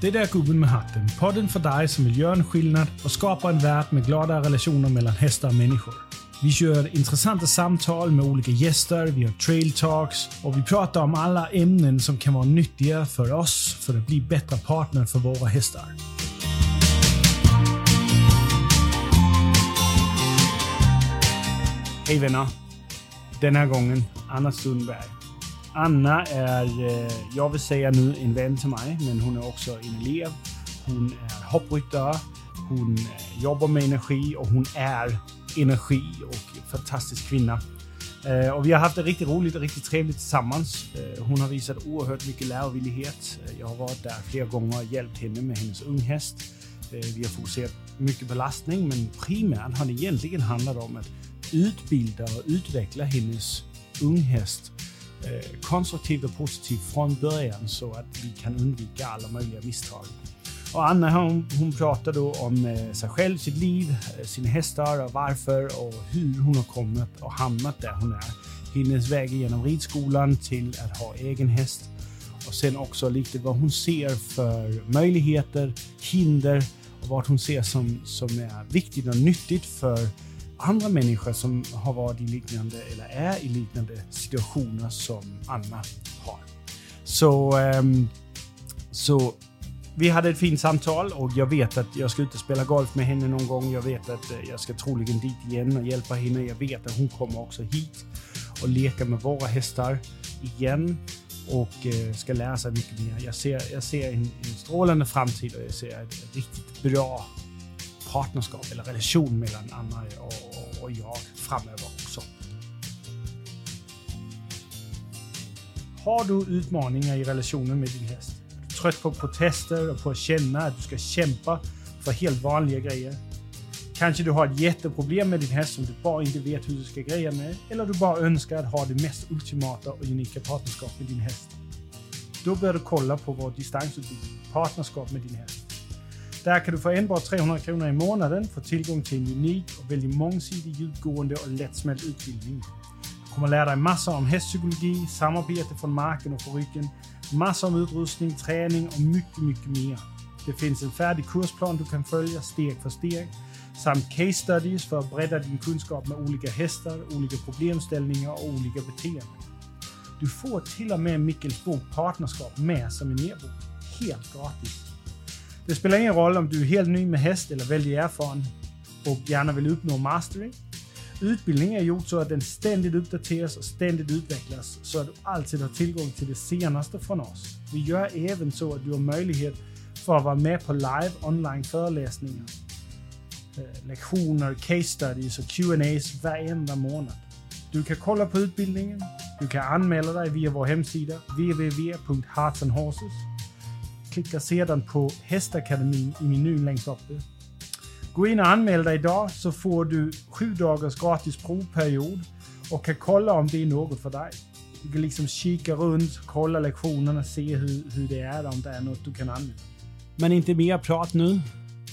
Det där Gubben med hatten, podden för dig som vill göra en skillnad och skapa en värld med glada relationer mellan hästar och människor. Vi kör intressanta samtal med olika gäster, vi har trail talks och vi pratar om alla ämnen som kan vara nyttiga för oss för att bli bättre partner för våra hästar. Hej vänner! Den här gången Anna Sundberg. Anna är, eh, jag vill säga nu, en vän till mig, men hon är också en elev. Hon är hoppryttare, hon eh, jobbar med energi och hon är energi och fantastisk kvinna. Eh, och vi har haft det riktigt roligt och riktigt trevligt tillsammans. hon har visat oerhört mycket lärovillighet. jag har varit där flera gånger och hjälpt henne med hennes unghäst. vi har fokuserat mycket på lastning, men primärt har det egentligen handlat om att utbilda och utveckla hennes unghäst Eh, konstruktivt och positivt från början så att vi kan undvika alla möjliga misstag. Och Anna hon, hon pratar då om eh, sig själv, sitt liv, eh, sina hästar och varför och hur hon har kommit och hamnat där hon är. Hennes väg genom ridskolan till att ha egen häst och sen också lite vad hon ser för möjligheter, hinder och vad hon ser som, som är viktigt och nyttigt för andra människor som har varit i liknande eller är i liknande situationer som Anna har. Så, um, så vi hade ett fint samtal och jag vet att jag ska ut och spela golf med henne någon gång. Jag vet att eh, jag ska troligen dit igen och hjälpa henne. Jag vet att hon kommer också hit och leka med våra hästar igen och eh, ska lära sig mycket mer. Jag ser, jag ser en, en strålande framtid och jag ser ett riktigt bra partnerskap eller relation mellan Anna och, och jag framöver också. Har du utmaningar i relationen med din häst? Är du trött på protester och på att känna att du ska kämpa för helt vanliga grejer? Kanske du har ett jätteproblem med din häst som du bara inte vet hur du ska greja med. Eller du bara önskar att ha det mest ultimata och unika partnerskap med din häst. Då bör du kolla på vår distansutbildning, Partnerskap med din häst. Där kan du för enbart 300 kronor i månaden få tillgång till en unik och väldigt mångsidig, djupgående och lättsmält utbildning. Du kommer lära dig massor om hästpsykologi, samarbete från marken och på ryggen, massor om utrustning, träning och mycket, mycket mer. Det finns en färdig kursplan du kan följa steg för steg samt case studies för att bredda din kunskap med olika hästar, olika problemställningar och olika beteenden. Du får till och med Mickels bok Partnerskap med som en e-bok. Helt gratis. Det spelar ingen roll om du är helt ny med häst eller väldigt erfaren och gärna vill uppnå mastery. Utbildningen är gjord så att den ständigt uppdateras och ständigt utvecklas så att du alltid har tillgång till det senaste från oss. Vi gör även så att du har möjlighet för att vara med på live online föreläsningar, øh, lektioner, case studies och Q&As varenda månad. Du kan kolla på utbildningen. Du kan anmäla dig via vår hemsida www.heartsandhorses.com Klicka sedan på Hästakademin i menyn längst uppe. Gå in och anmäl dig idag så får du sju dagars gratis provperiod och kan kolla om det är något för dig. Du kan liksom kika runt, kolla lektionerna, se hur, hur det är, om det är något du kan använda. Men inte mer prat nu.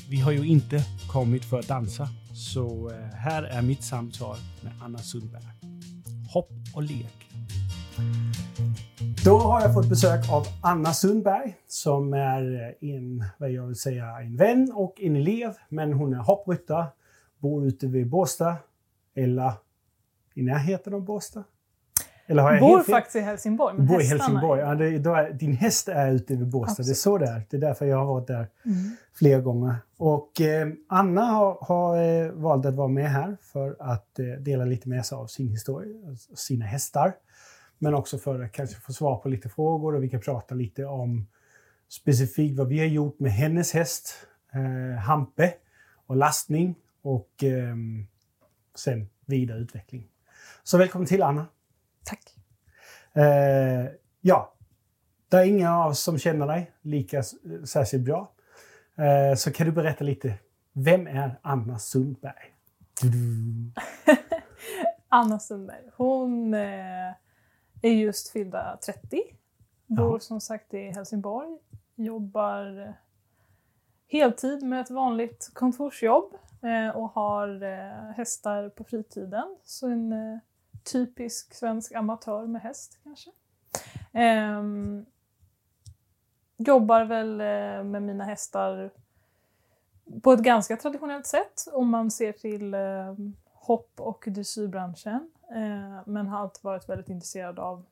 Vi har ju inte kommit för att dansa. Så eh, här är mitt samtal med Anna Sundberg. Hopp och lek. Då har jag fått besök av Anna Sundberg som är en, vad jag vill säga, en vän och en elev. Men hon är hoppryttare, bor ute vid Båstad eller i närheten av Båstad. Eller har jag bor faktiskt i Helsingborg. Men bor i Helsingborg. Ja, det, är, din häst är ute vid Båstad. Absolut. Det är så det är. Det är därför jag har varit där mm. flera gånger. Och eh, Anna har, har eh, valt att vara med här för att eh, dela lite med sig av sin historia, sina hästar. Men också för att kanske få svar på lite frågor och vi kan prata lite om specifikt vad vi har gjort med hennes häst, eh, Hampe, och lastning och eh, sen vidare utveckling. Så välkommen till Anna. Tack. Eh, ja, det är ingen av oss som känner dig lika särskilt bra. Eh, så kan du berätta lite, vem är Anna Sundberg? Anna Sundberg, hon eh, är just fyllda 30. Bor som sagt i Helsingborg. Jobbar heltid med ett vanligt kontorsjobb eh, och har eh, hästar på fritiden. Så en eh, typisk svensk amatör med häst kanske. Ehm, jobbar väl eh, med mina hästar på ett ganska traditionellt sätt om man ser till eh, hopp och dressyrbranschen. Eh, men har alltid varit väldigt intresserad av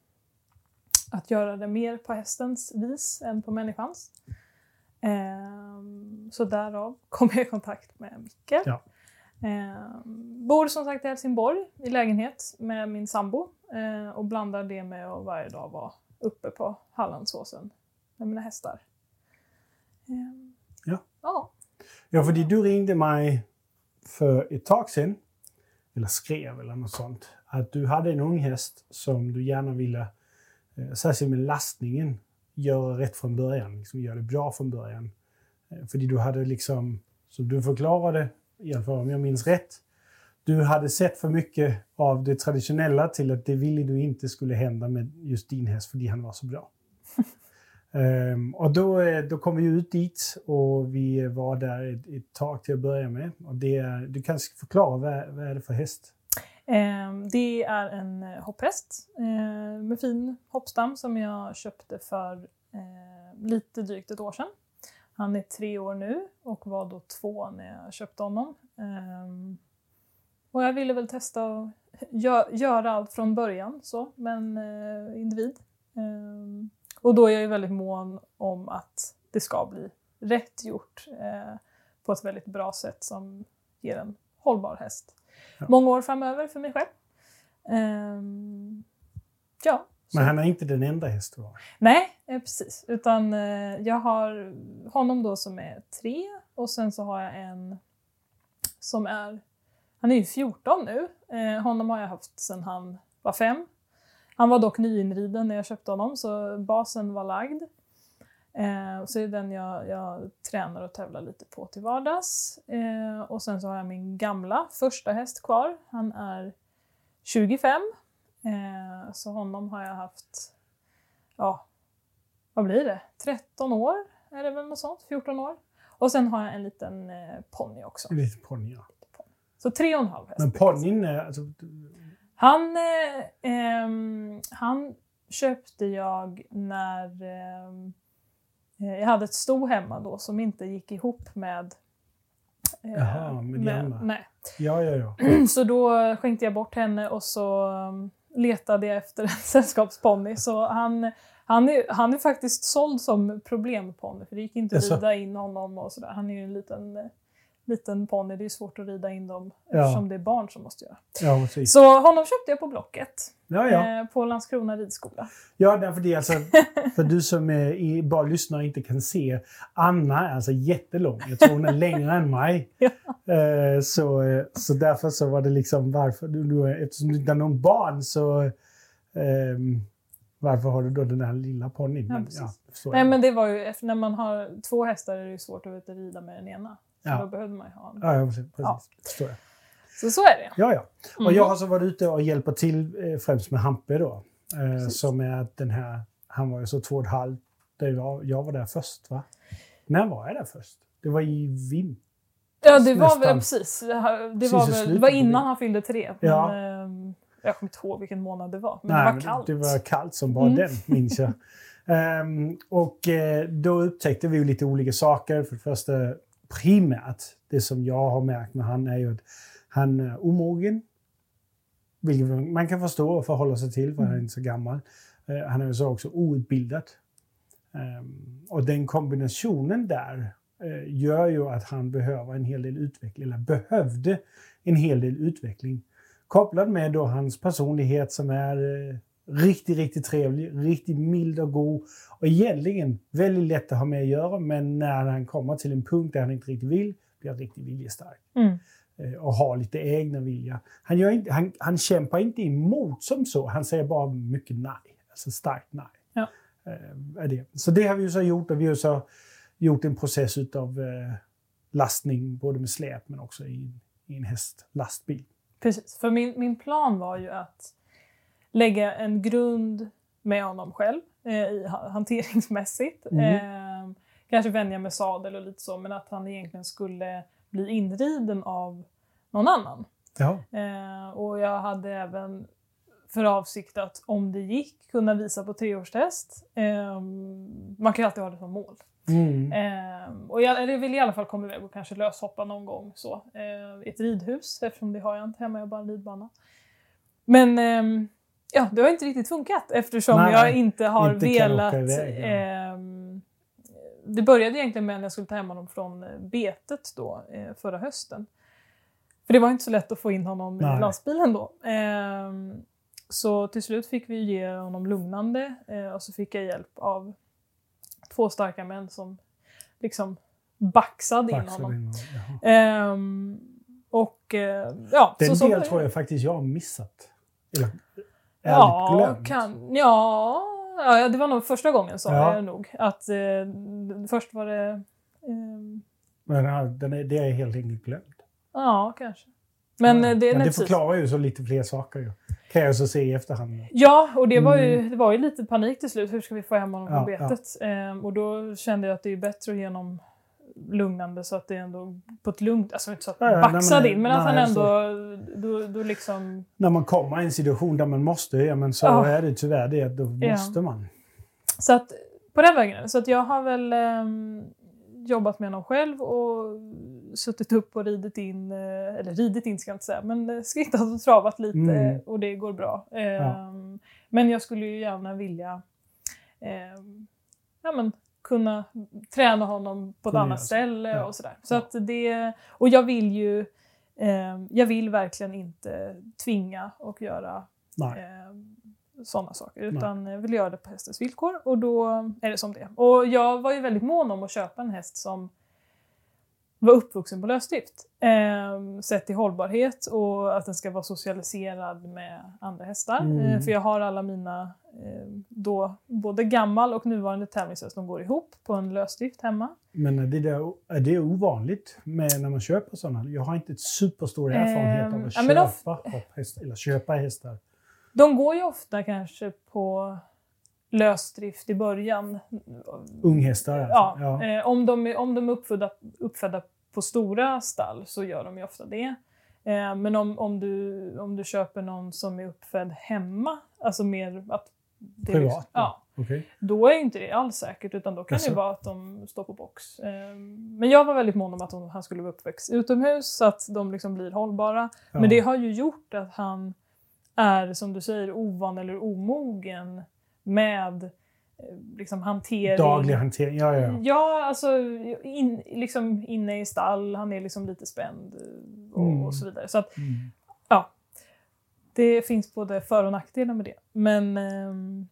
att göra det mer på hästens vis än på människans. Eh, så därav kom jag i kontakt med Micke. Ja. Eh, bor som sagt i Helsingborg i lägenhet med min sambo eh, och blandar det med att varje dag vara uppe på Hallandsåsen med mina hästar. Eh, Ja. Ja. Ja, för du ringde mig för ett tag sedan, eller skrev eller något sånt, att du hade en ung häst som du gärna ville, eh, särskilt med lastningen, göra rätt från början. Liksom göra det bra från början. Eh, För du hade liksom, som du förklarade, i alla fall om jag minns rätt, du hade sett för mycket av det traditionella till att det ville du inte skulle hända med just din häst, för han var så bra. Ehm, och då, eh, då kom vi ut dit och vi var där ett, ett tag till att börja med. Och det, är- du kan förklara, vad, vad är det för häst? Eh, det är en eh, hopphäst eh, med fin hoppstam som jag köpte för eh, lite drygt ett år sedan. Han är tre år nu och var då två när jag köpte honom. Ehm, och jag ville väl testa att gö- göra allt från början så, men eh, individ. Ehm, och då är jag ju väldigt mån om att det ska bli rätt gjort eh, på ett väldigt bra sätt som ger en hållbar häst. Ja. Många år framöver för mig själv. Ehm, ja. så- Men han är inte den enda hästen. va? Nej, eh, precis. Utan eh, jag har honom då som är tre och sen så har jag en som är, han är ju 14 nu. Eh, honom har jag haft sedan han var fem. Han var dock nyinriden när jag köpte honom så basen var lagd. Eh, så det är den jag, jag tränar och tävlar lite på till vardags. Eh, och sen så har jag min gamla första häst kvar. Han är 25. Eh, så honom har jag haft, ja, vad blir det? 13 år är det väl något sånt? 14 år. Och sen har jag en liten eh, ponny också. En liten ponny, ja. Så tre och en halv häst. Men ponnyn är... Alltså, Han, eh, ehm, han köpte jag när ehm, eh, jag hade ett sto hemma då som inte gick ihop med... eh, Jaha, med andra. Nej. ja, ja, ja. Så då skänkte jag bort henne och så um, letade jag efter en sällskapsponny. Så han, han, är, han är faktiskt såld som problemponny för det gick inte att rida in honom och sådär. Han är ju en liten, eh, liten ponny, det är svårt att rida in dem Ja. eftersom det är barn som måste göra. Ja. Så honom köpte jag på Blocket Ja, ja. eh, på Landskrona ridskola. Ja, därför det är alltså, för du som är bara lyssnar och inte kan se. Anna är alltså jättelång. Jag tror hon är längre än mig. Ja. Eh, så, eh, så därför så var det liksom varför, du, eftersom du inte har någon barn så ehm, varför har du då den här lilla ponnyn? Ja, ja, Nej jag. men det var ju, när man har två hästar är det ju svårt att rida med den ena. Så Ja. då behövde man ju ha en. Ja, precis. Ja. Så så är det. Ja, ja. Och Mhm. jag har så varit ute och hjälper till eh, främst med Hampe då. Eh, som är den här, han var ju så två och ett halvt, där jag, jag var där först va? När var jag där först? Det var i vinter. Ja, det var väl precis. Det, var, väl, det var innan han fyllde tre. Men, Ja. ehm, jag kommer inte ihåg vilken månad det var. Men Nej, det var kallt. Det var kallt som bara Mm. den, minns jag. Ehm, och eh, då upptäckte vi lite olika saker. För det första, primärt, det som jag har märkt med han är ju att han är omogen. Vilket man kan förstå och förhålla sig till, för han är Mm. inte så gammal. Eh, han är så också outbildad. Ehm, och den kombinationen där eh, gör ju att han behöver en hel del utveckling, eller behövde en hel del utveckling. Kopplat med då hans personlighet som är eh, riktigt, riktigt trevlig, riktigt mild och god och egentligen väldigt lätt att ha med att göra. Men när han kommer till en punkt där han inte riktigt vill, blir han riktigt viljestark Mm. Eh, och har lite egna vilja. Han, gör inte, han, han kämpar inte emot som så, han säger bara mycket nej. Alltså starkt nej. Ja. Eh, är det. Så det har vi ju så gjort och vi har så gjort en process utav eh, lastning både med släp men också i, i en hästlastbil. Precis. För min, min plan var ju att lägga en grund med honom själv eh, hanteringsmässigt. Mm. Eh, kanske vänja med sadel och lite så, men att han egentligen skulle bli inriden av någon annan. Ja. Eh, och jag hade även för avsikt att om det gick kunna visa på treårstest. Eh, man kan ju alltid ha det som mål. Mm. Eh, och jag, jag vill i alla fall komma iväg och kanske löshoppa någon gång så. Eh, i ett ridhus, eftersom det har jag inte hemma, jag har bara en ridbana. Men ehm, ja, det har inte riktigt funkat eftersom Nej, jag inte har inte velat... åka iväg, ja. ehm, det började egentligen med när jag skulle ta hem honom från eh, betet då, eh, förra hösten. För det var inte så lätt att få in honom Nej. i lastbilen då. Ehm, så till slut fick vi ge honom lugnande eh, och så fick jag hjälp av två starka män som liksom baxade in honom. in honom. Ehm, och ja, Den så, så del tror jag faktiskt jag har missat. Eller Ja, glömt. kan, ja, ja, det var nog första gången sa Ja. jag nog. Att eh, först var det... ehm, Men ja, den är, det är helt enkelt glömt. ja, kanske. Men ja. eh, det Men det förklarar ju så lite fler saker. Ju. Kan jag så se i efterhand. Ja, och det var, ju, Mm. det var ju lite panik till slut. Hur ska vi få hem honom från Ja, ja. betet? Ehm, och då kände jag att det är bättre att ge honom lugnande så att det ändå på ett lugnt... Alltså inte så att Ja, ja, han baxade in, men att han ändå... Då, då liksom... När man kommer i en situation där man måste, ja men så Ja. är det tyvärr det. Då Ja. måste man. Så att på den vägen. Så att jag har väl ehm, jobbat med honom själv och suttit upp och ridit in, eh, eller ridit in ska jag inte säga, men eh, skrittat och travat lite Mm. och det går bra. Ehm, Men jag skulle ju gärna vilja ehm, ja, men, kunna träna honom på ett annat ställe Ja. och sådär. Så Ja. att det, och jag vill ju ehm, jag vill verkligen inte tvinga och göra Nej. sådana saker. Nej. Utan jag vill göra det på hästens villkor och då är det som det. Och jag var ju väldigt mån om att köpa en häst som var uppvuxen på lösdrift. Eh, sett till hållbarhet och att den ska vara socialiserad med andra hästar. Mm. Eh, för jag har alla mina, eh, då, både gammal och nuvarande tävlingshäst, de går ihop på en lösdrift hemma. Men är det, där, är det ovanligt med när man köper sådana? Jag har inte ett superstor erfarenhet Ehm, av att ja, köpa hopphäst, eller köpa hästar. De går ju ofta kanske på lösdrift i början. Unghästar alltså. Ja, ja. Eh, om de är, om de är uppfödda, uppfödda på stora stall så gör de ju ofta det. Eh, men om, om, du, om du köper någon som är uppfödd hemma, alltså mer att... Det är Privat, liksom, ja, Okej. då är inte det alls säkert utan då kan det Jaså? ju vara att de står på box. Eh, men jag var väldigt mån om att han skulle vara uppväxt utomhus så att de liksom blir hållbara. Ja. Men det har ju gjort att han är, som du säger, ovan eller omogen med liksom hantering. Daglig hantering, ja ja. Ja, alltså in, liksom inne i stall, han är liksom lite spänd eh, och, Mm. och så vidare. Så att Mm. det finns både för och nackdelar med det. Men ehm,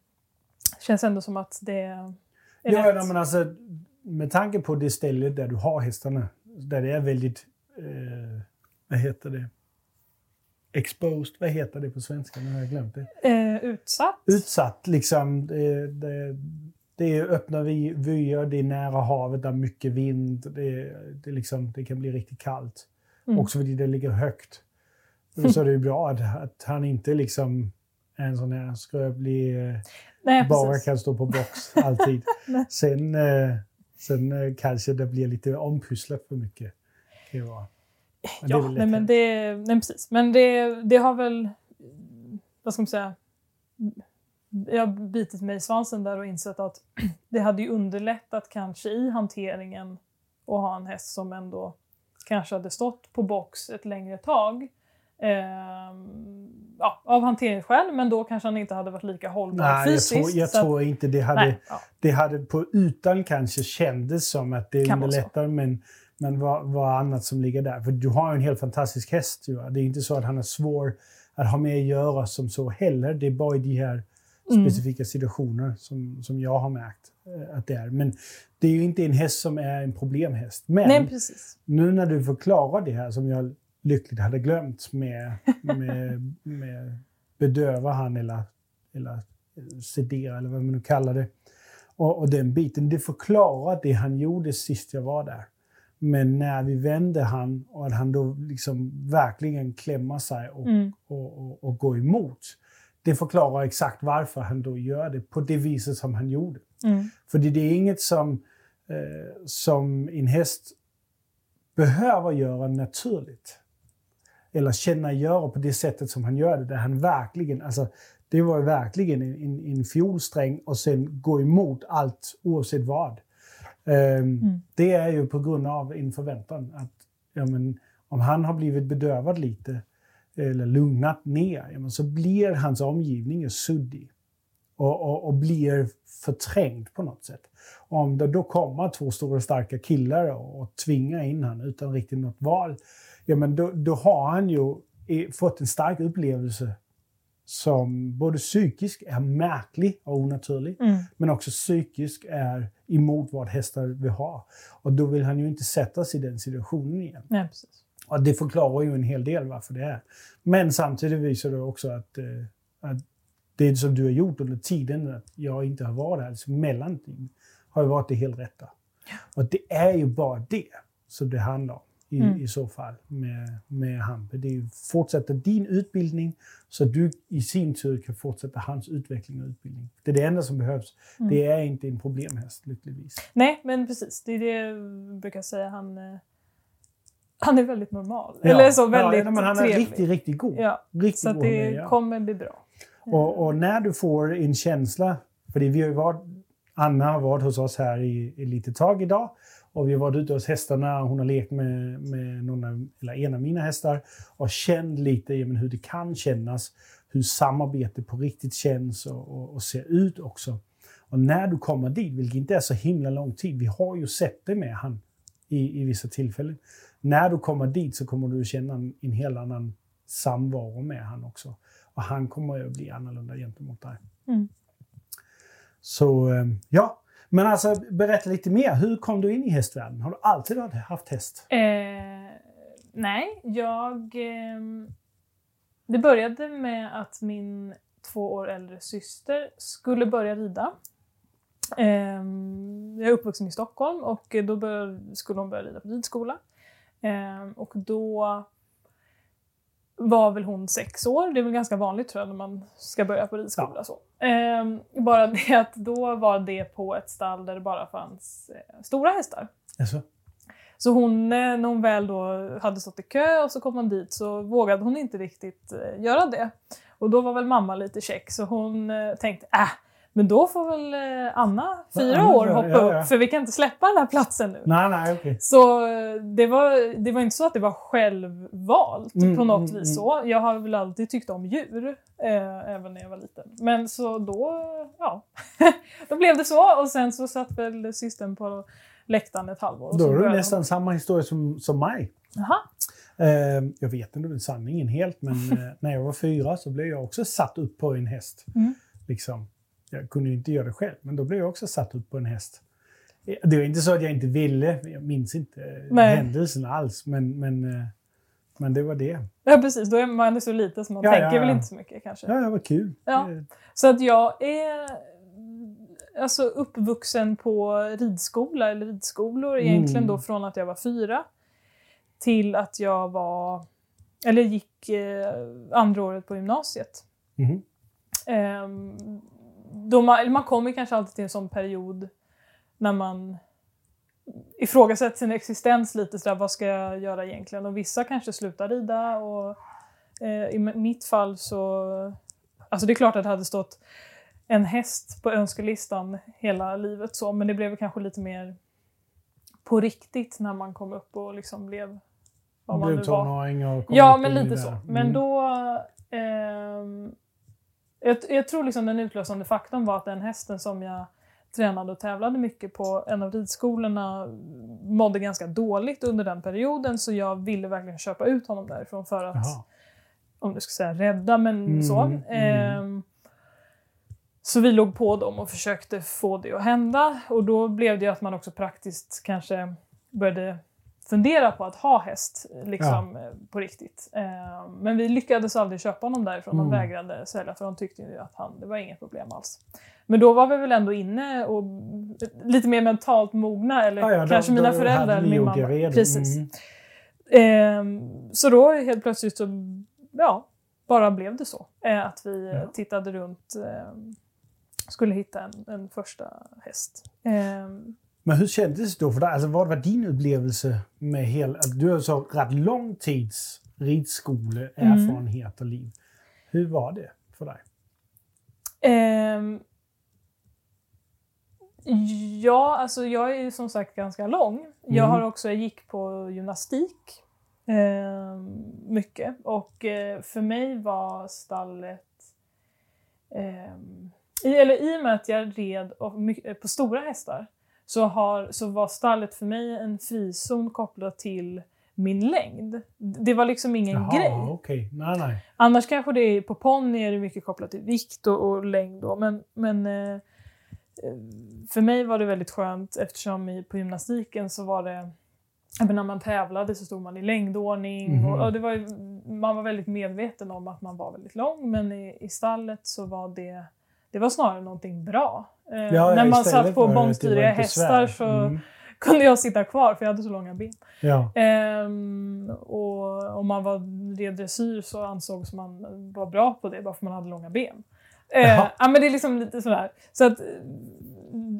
känns ändå som att det är Ja, rätt. nej, men alltså, med tanke på det stället där du har hästarna, där det är väldigt, eh, vad heter det, exposed, vad heter det på svenska? Nu har jag glömt det. Eh, utsatt. Utsatt, liksom. Det, det, det är öppna vy- vyer, det är nära havet, där är mycket vind. Det, det, liksom, det kan bli riktigt kallt. Mm. Också för att det ligger högt. Så är det ju bra att, att han inte liksom är en sån här skröplig, eh, Nej, bara precis. kan stå på box alltid. Sen eh, sen eh, kanske det blir lite ompysslat för mycket. Kan det är Ja, nej, men det, nej, precis. Men det, det har väl, vad ska man säga, jag har bitit mig i svansen där och insett att det hade ju underlättat kanske i hanteringen att ha en häst som ändå kanske hade stått på box ett längre tag. Ehm, ja, av hanteringsskäl, men då kanske han inte hade varit lika hållbar Nej, jag fysiskt. tror, jag så att- tror inte det hade... nej, ja. Det hade på ytan kanske kändes som att det Kan underlättar, men, men vad, vad annat som ligger där. För du har ju en helt fantastisk häst. Ju. Det är inte så att han är svår att ha med att göra som så heller. Det är bara i de här Mm. specifika situationer som, som jag har märkt eh, att det är. Men det är ju inte en häst som är en problemhäst. Men Nej, precis. nu när du förklarar det här som jag lyckligt hade glömt med, med, med bedöva han eller, eller sedera eller vad man nu kallar det. Och, och den biten, det förklarar det han gjorde sist jag var där. Men när vi vände han och att han då liksom verkligen klämmer sig och, Mm. och, och, och går emot. Det förklarar exakt varför han då gör det på det viset som han gjorde. Mm. För det är inget som, eh, som en häst behöver göra naturligt. eller känna göra på det sättet som han gör det. Där han verkligen, alltså, det var verkligen en, en, en fiolsträng och sen gå emot allt oavsett vad. Um, mm. Det är ju på grund av en förväntan. Att, ja, men, om han har blivit bedövad lite eller lugnat ner, ja, men, så blir hans omgivning suddig och, och, och, blir förträngd på något sätt. Om det då kommer två stora starka killar och, och tvingar in honom utan riktigt något val, ja, men då, då har han ju fått en stark upplevelse som både psykisk är märklig och onaturlig, mm. men också psykisk är emot vad hästar vill ha. Och då vill han ju inte sätta sig i den situationen igen. Nej, precis. Och det förklarar ju en hel del varför det är. Men samtidigt visar det också att, eh, att det som du har gjort under tiden, att jag inte har varit här, alltså mellantiden, har ju varit det helt rätta. Ja. Och det är ju bara det som det handlar om i, mm. i så fall med, med Hampe. Det är fortsätta din utbildning så du i sin tur kan fortsätta hans utveckling och utbildning. Det är det enda som behövs. Mm. Det är inte en problemhäst, lyckligtvis. Nej, men precis. Det är det jag brukar säga. Han, eh, han är väldigt normal. Ja. Eller så väldigt ja, men Han är trevlig. riktigt, riktigt god. Ja. Riktigt så god det med, ja. kommer bli bra. Och, och, när du får en känsla, för vi har varit, Anna har varit hos oss här i, i lite tag idag och vi har varit ute hos hästarna, hon har lekt med, med någon av, eller en av mina hästar och känt lite ja, men hur det kan kännas, hur samarbete på riktigt känns och, och, och ser ut också. Och när du kommer dit, vilket inte är så himla lång tid, vi har ju sett det med han i, i vissa tillfällen. När du kommer dit så kommer du känna en, en helt annan samvaro med han också. Och han kommer att bli annorlunda gentemot dig. Mm. Så eh, ja, men alltså berätta lite mer. Hur kom du in i hästvärlden? Har du alltid haft häst? Eh, nej, jag... Eh, det började med att min två år äldre syster skulle börja rida. Eh, jag är uppvuxen i Stockholm och då började, skulle hon börja rida på ridskola. Eh, och då var väl hon sex år. Det är väl ganska vanligt tror jag när man ska börja på ridskola. Ja. Så. Ehm, bara det att då var det på ett stall där det bara fanns eh, stora hästar. Alltså. Så hon, eh, när hon väl då hade stått i kö och så kom man dit så vågade hon inte riktigt eh, göra det. Och då var väl mamma lite check så hon eh, tänkte äh, men då får väl eh, Anna, fyra ja, år, hoppa ja, ja. upp för vi kan inte släppa den här platsen nu. Nej, nej, okay. Så eh, det var, det var inte så att det var självvalt mm, på något mm, vis. så. Jag har väl alltid tyckt om djur, eh, även när jag var liten. Men så då, ja, då blev det så. Och sen så satt väl systern på läktaren ett halvår. då är det nästan hon... samma historia som, som mig. Aha. Eh, jag vet inte om det är sanningen helt, men eh, när jag var fyra så blev jag också satt upp på en häst. Mm. Liksom jag kunde ju inte göra det själv, men då blev jag också satt upp på en häst. Det var inte så att jag inte ville, jag minns inte Nej. händelsen alls, men, men, eh, men det var det. Ja precis, då är man så lite så man ja, tänker ja, ja. väl inte så mycket kanske. Ja, det var kul. Ja. Så att jag är alltså, uppvuxen på ridskola eller ridskolor mm. egentligen då från att jag var fyra till att jag var, eller gick eh, andra året på gymnasiet. Mm. Um, då man, man kommer kanske alltid till en sån period när man ifrågasätter sin existens lite sådär, vad ska jag göra egentligen? Och vissa kanske slutar rida och eh, i mitt fall så, alltså det är klart att det hade stått en häst på önskelistan hela livet så, men det blev kanske lite mer på riktigt när man kom upp och liksom blev vad man blev nu var. Och ja, men lite så. Men mm. då eh, jag, jag tror liksom den utlösande faktorn var att den hästen som jag tränade och tävlade mycket på en av ridskolorna mådde ganska dåligt under den perioden så jag ville verkligen köpa ut honom därifrån för att, Jaha. om du ska säga rädda, men mm, så. Mm. Eh, så vi låg på dem och försökte få det att hända och då blev det att man också praktiskt kanske började fundera på att ha häst liksom, ja. Eh, på riktigt. Eh, men vi lyckades aldrig köpa honom därifrån. De mm. vägrade sälja för de tyckte ju att han, det var inget problem alls. Men då var vi väl ändå inne och lite mer mentalt mogna, eller ja, ja, kanske då, mina då föräldrar, min mamma. Precis. Mm. Eh, så då helt plötsligt så, ja, bara blev det så. Eh, att vi ja. tittade runt, eh, skulle hitta en, en första häst. Men hur kändes det då för dig? Alltså, vad var din upplevelse med hela... Du har så rätt lång tids ridskoleerfarenhet och liv. Hur var det för dig? Ehm, ja, alltså jag är ju som sagt ganska lång. Jag Mm. har också, jag gick på gymnastik ehm, mycket och eh, för mig var stallet ehm, i, eller i och med att jag red och på stora hästar så, har, så var stallet för mig en frizon kopplad till min längd. Det var liksom ingen Jaha, grej. okej. Nej, nej. Annars kanske det är, på ponny är det mycket kopplat till vikt och, och längd då, men, men eh, eh, för mig var det väldigt skönt eftersom i, på gymnastiken så var det men när man tävlade så stod man i längdordning Mhm. och, och det var, man var väldigt medveten om att man var väldigt lång men i, i stallet så var det det var snarare någonting bra. Eh, Ja, när man satt på att bångstyriga hästar så Mm. kunde jag sitta kvar för jag hade så långa ben. Ja. Ehm, och om man var red dressyr så ansågs man vara bra på det bara för man hade långa ben. Eh, Jaha. ja, men det är liksom lite sådär. Så att,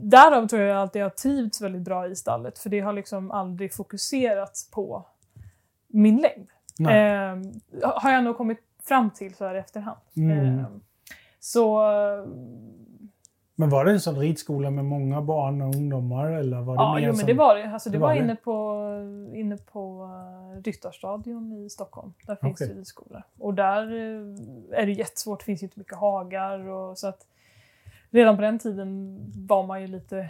därav tror jag alltid jag har trivts väldigt bra i stallet för det har liksom aldrig fokuserats på min längd. Ehm, har jag nog kommit fram till så här efterhand. Mm. Så Men var det en sån ridskola med många barn och ungdomar? Eller var det Ja, jo, men det var det. Alltså, det, det var, var det? inne på, inne på uh, Ryttarstadion i Stockholm. Där finns Okej. det ridskolor. Och där eh, är det jättesvårt, det finns ju inte mycket hagar. Och, så att redan på den tiden var man ju lite,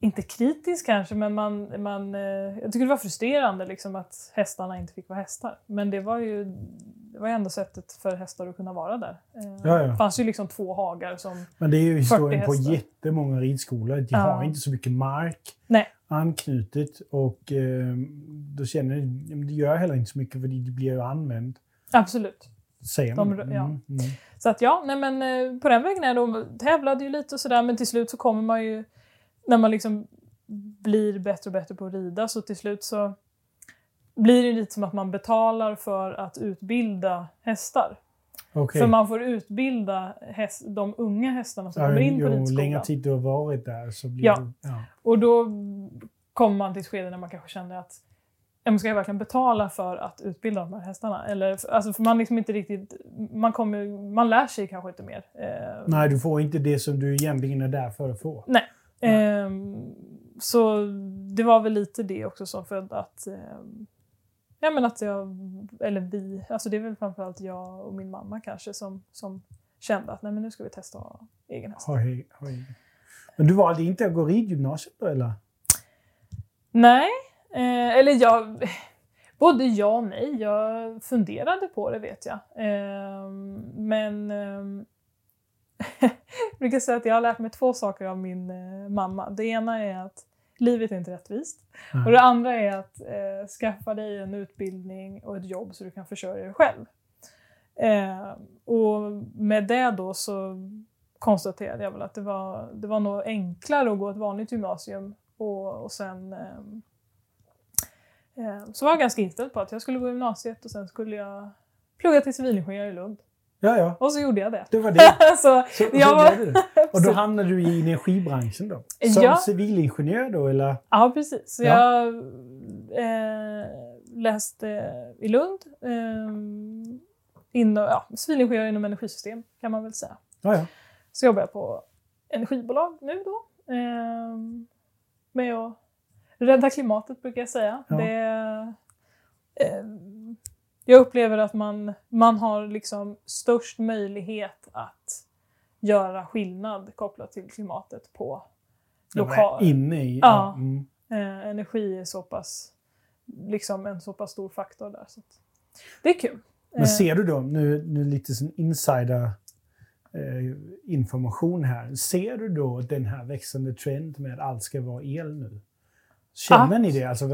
inte kritisk kanske, men man, man, eh, jag tycker det var frustrerande liksom, att hästarna inte fick vara hästar. Men det var ju det var ändå sättet för hästar att kunna vara där. Eh, Ja, ja. Det fanns ju liksom två hagar som Men det är ju 40 historien på jättemånga ridskolor. De Ja. har inte så mycket mark Nej. anknutet och eh, då känner det gör heller inte så mycket för det blir ju använt. Absolut. Säger De- ja. Mm, mm. Så att ja, nej men på den vägen är de tävlade ju lite och sådär men till slut så kommer man ju när man liksom blir bättre och bättre på att rida så till slut så blir det ju lite som att man betalar för att utbilda hästar. Okej. För man får utbilda häst, de unga hästarna som Ja, kommer in på jo, ridskolan. längre tid du har varit där så blir Ja. det... Ja. Och då kommer man till ett skede när man kanske känner att ska jag verkligen betala för att utbilda de här hästarna? Eller, alltså, för man liksom inte riktigt, man, kommer, man lär sig kanske inte mer. Eh, Nej, du får inte det som du egentligen är där för att få. Nej. Ehm, så det var väl lite det också som födde att ehm, Ja men att jag, eller vi, alltså det är väl framförallt jag och min mamma kanske som, som kände att nej men nu ska vi testa att ha egen häst. Ha, hej. Men du valde inte att gå ridgymnasiet då eller? Nej, eh, eller jag, både ja och nej. Jag funderade på det vet jag. Ehm, men ehm, jag brukar säga att jag har lärt mig två saker av min eh, mamma. Det ena är att livet är inte rättvist. Nej. Och det andra är att eh, skaffa dig en utbildning och ett jobb så du kan försörja dig själv. Eh, och med det då så konstaterade jag väl att det var, det var nog enklare att gå ett vanligt gymnasium och, och sen ehm, eh, så var jag ganska inställd på att jag skulle gå gymnasiet och sen skulle jag plugga till civilingenjör i Lund. Ja, ja. Och så gjorde jag det. Det var det. så, Så, jag var- det. Och då hamnade du i energibranschen då? Som Ja. civilingenjör då eller? Ja, precis. Så Ja. jag eh, läste i Lund. Eh, inom, ja, civilingenjör inom energisystem kan man väl säga. Ja, ja. Så jobbar jag på energibolag nu då. Eh, med att rädda klimatet brukar jag säga. Ja. Det, eh, jag upplever att man, man har liksom störst möjlighet att göra skillnad kopplat till klimatet på lokal, Inne i... Ja. Mm. Eh, energi är så pass, liksom en så pass stor faktor där. Så det är kul. Men Eh, ser du då, nu, nu lite som insider eh, information här. Ser du då den här växande trend med att allt ska vara el nu? Känner ni det? Alltså,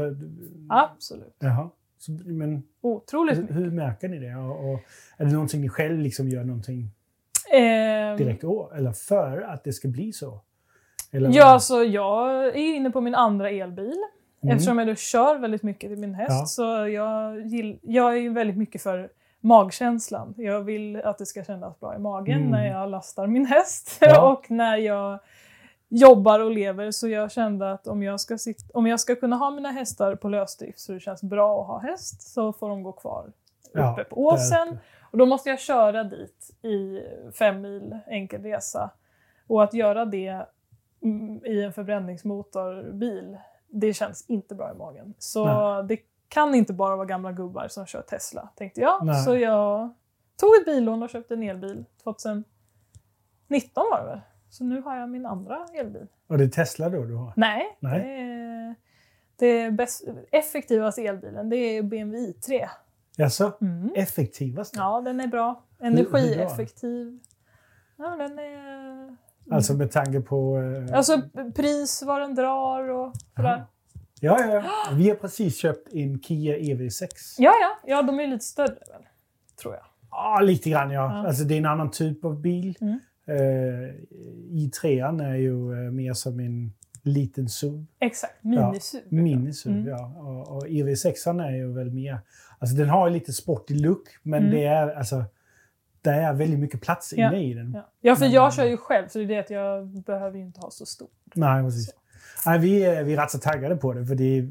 Absolut. Jaha. Så, men Otroligt hur, mycket. hur märker ni det? Och, och, är det någonting ni själv liksom gör någonting Ehm, direkt å, eller för att det ska bli så? Eller, ja, så jag är inne på min andra elbil. Mm. Eftersom jag då kör väldigt mycket till min häst Ja. så jag, gill, jag är väldigt mycket för magkänslan. Jag vill att det ska kännas bra i magen Mm. när jag lastar min häst Ja. och när jag jobbar och lever så jag kände att om jag, ska sit, om jag ska kunna ha mina hästar på lösdrift så det känns bra att ha häst så får de gå kvar Ja, uppe på åsen. uppe. Och då måste jag köra dit i fem mil enkel resa. Och att göra det mm, i en förbränningsmotorbil, det känns inte bra i magen. Så Nej. det kan inte bara vara gamla gubbar som kör Tesla, tänkte jag. Nej. Så jag tog ett billån och köpte en elbil 2019 var det väl? Så nu har jag min andra elbil. Och det är Tesla då du har? Nej, Nej. det är, det är bäst, effektivaste elbilen, det är BMW i3. Jaså? Mm. Effektivast? Ja, den är bra. Energieffektiv. Ja, den är... Alltså med tanke på... eh, Alltså pris, vad den drar och sådär. Ja, ja, ja. Vi har precis köpt en Kia EV6. Ja, ja. Ja, de är lite större väl? Tror jag. Ja, lite grann ja. Ja. Alltså det är en annan typ av bil. Mm. Eh, I3 är ju eh, mer som en liten SUV. Exakt. Minisuv. Minisuv, Mm. ja. Och, och EV6 är ju väl mer... Alltså den har ju lite sportig look, men Mm. det är alltså... Det är väldigt mycket plats Ja. inne i den. Ja. ja, för Men- jag kör ju själv så det är det att jag behöver ju inte ha så stort. Nej, precis. Nej, vi, är, vi är rätt så taggade på det, för det,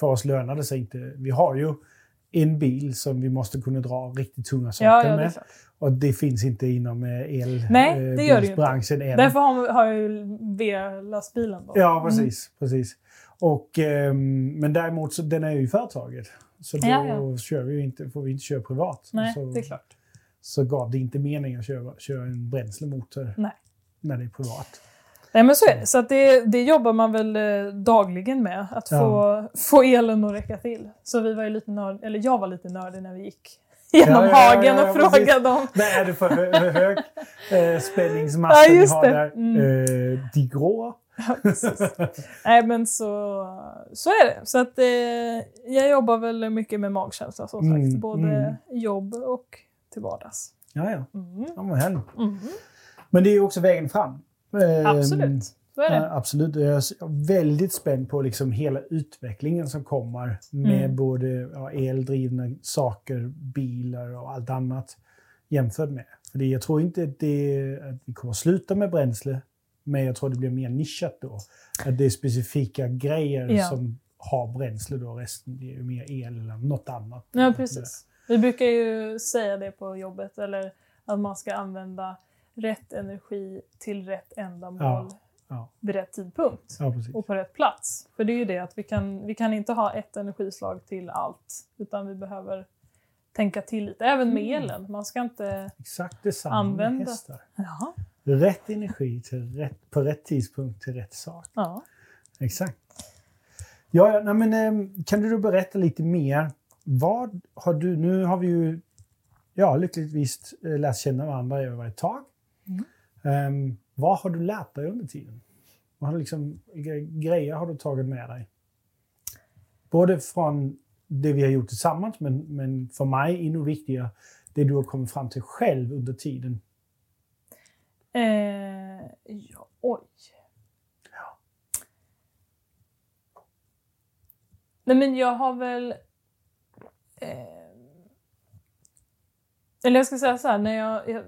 för oss lönar det sig inte. Vi har ju en bil som vi måste kunna dra riktigt tunga saker Ja, ja, med. Och det finns inte inom eh, el, Nej, eh, det gör det ju inte. bilsbranschen än. Därför har, jag ju V-lastbilen. Ja, precis. precis. Och, ehm, men däremot, så, den är ju i företaget. Så då Ja. Kör vi inte, får vi inte köra privat. Nej, så, det är klart. så gav det inte mening att köra, köra en bränslemotor Nej. när det är privat. Nej men så är det. Så att det, det jobbar man väl eh, dagligen med. Att få, Ja. få elen att räcka till. Så vi var ju lite nörd, eller jag var lite nördig när vi gick genom Ja, hagen och frågade om... Vad är det för hö hö hög eh, spänningsmassa Ja, ni har det. där? Mm. Eh, de grå? Ja, precis. Nej men så, så är det. Så att eh, jag jobbar väl mycket med magkänsla som sagt. Mm, Både mm. jobb och till vardags. Ja, ja. Mm. ja men. Mm. men det är ju också vägen fram. Absolut, så är det. Ja, absolut. Jag är väldigt spänd på liksom hela utvecklingen som kommer med Mm. både ja, eldrivna saker, bilar och allt annat jämfört med. För jag tror inte att, det, att vi kommer sluta med bränsle, men jag tror det blir mer nischat då. Att det är specifika grejer Ja. som har bränsle då, resten blir ju mer el eller något annat. Ja, precis. Vi brukar ju säga det på jobbet, eller att man ska använda rätt energi till rätt ändamål Ja, ja. vid rätt tidpunkt Ja, och på rätt plats. För det är ju det att vi kan, vi kan inte ha ett energislag till allt, utan vi behöver tänka till lite. Även med Mm. elen. Man ska inte... Exakt detsamma Använda. med hästar. Ja. Rätt energi till rätt, på rätt tidpunkt till rätt sak. ja. Exakt. Ja, nej, men, ehm, kan du berätta lite mer? Vad har du, nu har vi ju ja, lyckligtvis eh, lärt känna varandra över ett tag. Ehm, vad har du lärt dig under tiden? Vad har liksom, grejer har du tagit med dig? Både från det vi har gjort tillsammans, men, men för mig ännu viktigare, det du har kommit fram till själv under tiden. Eh, ja. Oj. Nej men jag har väl... Eh, eller jag ska säga så här, när jag, jag,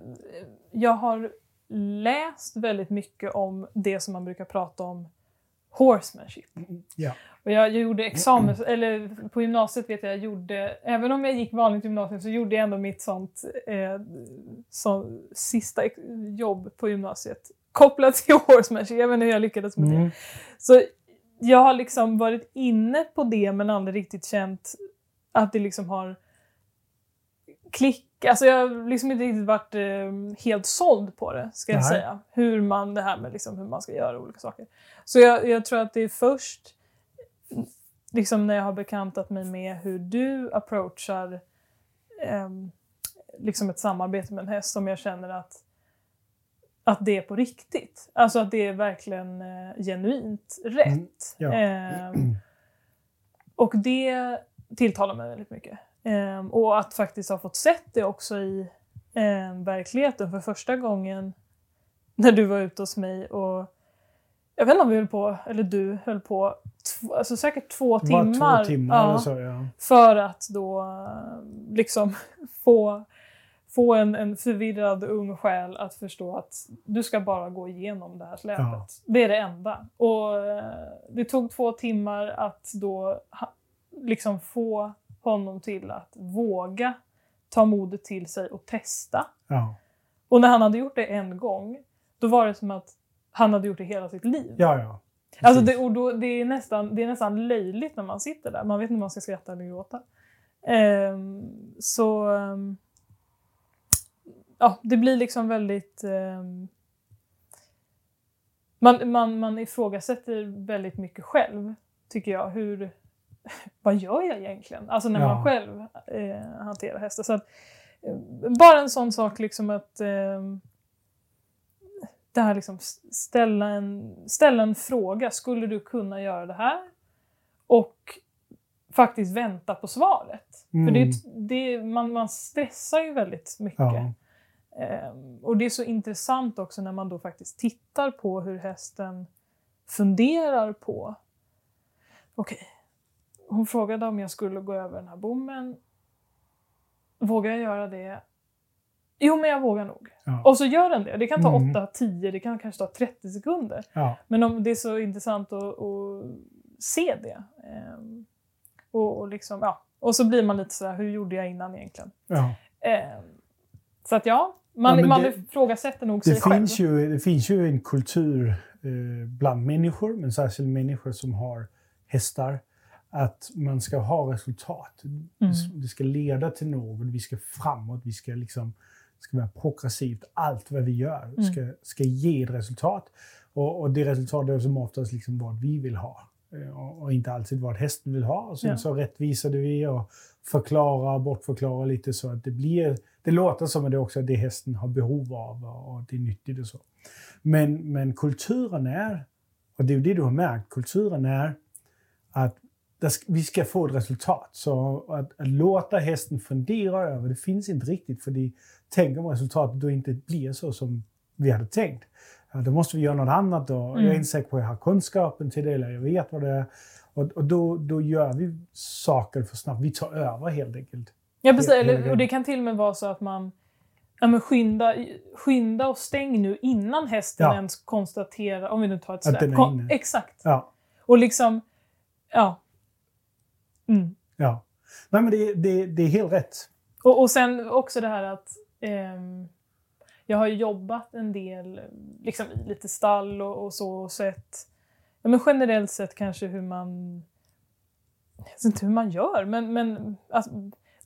jag har läst väldigt mycket om det som man brukar prata om, horsemanship. Ja. Och jag, gjorde examen, eller på gymnasiet vet jag, jag gjorde, även om jag gick vanligt gymnasium så gjorde jag ändå mitt sånt, eh, så, sista jobb på gymnasiet kopplat till horsemanship. Jag vet inte hur jag lyckades med det. Mm. Så jag har liksom varit inne på det men aldrig riktigt känt att det liksom har klick. Alltså jag har liksom inte riktigt varit eh, helt såld på det, ska jag Nej. säga. Hur man, det här med liksom hur man ska göra olika saker. Så jag, jag tror att det är först liksom när jag har bekantat mig med hur du approachar ehm, liksom ett samarbete med en häst som jag känner att, att det är på riktigt. Alltså att det är verkligen eh, genuint rätt. Mm, ja. Ehm, och det tilltalar mig väldigt mycket. Ehm, och att faktiskt ha fått sett det också i ehm, verkligheten för första gången när du var ute hos mig och jag vet inte om vi höll på, eller du höll på, alltså säkert två timmar. Två timmar ja, så, ja. För att då eh, liksom få, få en, en förvirrad ung själ att förstå att du ska bara gå igenom det här släpet. Ja. Det är det enda. Och eh, det tog två timmar att då liksom få honom till att våga ta modet till sig och testa. Ja. Och när han hade gjort det en gång, då var det som att han hade gjort det hela sitt liv. Ja, ja. Alltså det, och då, det, är nästan, det är nästan löjligt när man sitter där. Man vet inte om man ska skratta eller gråta. Ehm, så... ehm, ja, det blir liksom väldigt... ehm, man, man, man ifrågasätter väldigt mycket själv, tycker jag. Hur, vad gör jag egentligen? Alltså när man Ja. själv eh, hanterar hästar. Så att, eh, bara en sån sak liksom att... ehm, det här liksom ställa en, ställa en fråga. Skulle du kunna göra det här? Och faktiskt vänta på svaret. För Mm. det, det, man, man stressar ju väldigt mycket. Ja. Ehm, och det är så intressant också när man då faktiskt tittar på hur hästen funderar på... Okej, hon frågade om jag skulle gå över den här bommen. Vågar jag göra det? Jo, men jag vågar nog. Ja. Och så gör den det. Det kan ta Mm. 8, 10, det kan kanske ta 30 sekunder. Ja. Men om det är så intressant att, att se det. Ehm, och, och, liksom, ja. och så blir man lite sådär, hur gjorde jag innan egentligen? Ja. Ehm, så att ja, man, Ja, man det- ifrågasätter nog sig Det, själv. finns ju, det finns ju en kultur eh, bland människor, men särskilt människor som har hästar, att man ska ha resultat. Mm. Det ska leda till något, vi ska framåt, vi ska liksom ska vara progressivt. Allt vad vi gör Mm. ska, ska ge ett resultat. Och, och det resultatet är som oftast liksom vad vi vill ha. Eh, Och, och inte alltid vad hästen vill ha. Och sen Ja. så rättvisade vi och förklarar, bortförklarar lite så att det blir... Det låter som att det också är det hästen har behov av och, och det är nyttigt och så. Men, men kulturen är, och det är det du har märkt, kulturen är att vi ska få ett resultat. Så att, att låta hästen fundera över det finns inte riktigt, för de tänker om resultatet då inte blir så som vi hade tänkt. Då måste vi göra något annat då. Mm. Jag är inte säker på att jag har kunskapen till det eller jag vet vad det är. Och, och då, då gör vi saker för snabbt. Vi tar över helt enkelt. Ja, precis. Eller, och det kan till och med vara så att man ja, men skynda, skynda och stäng nu innan hästen Ja. ens konstaterar, om vi nu tar ett släp. Exakt. Ja, Och liksom, ja. Mm. ja. Nej, men det, det, det är helt rätt. Och, och sen också det här att ehm, jag har jobbat en del liksom, i lite stall och, och så och sett ja, men generellt sett kanske hur man jag vet inte hur man gör, men, men alltså,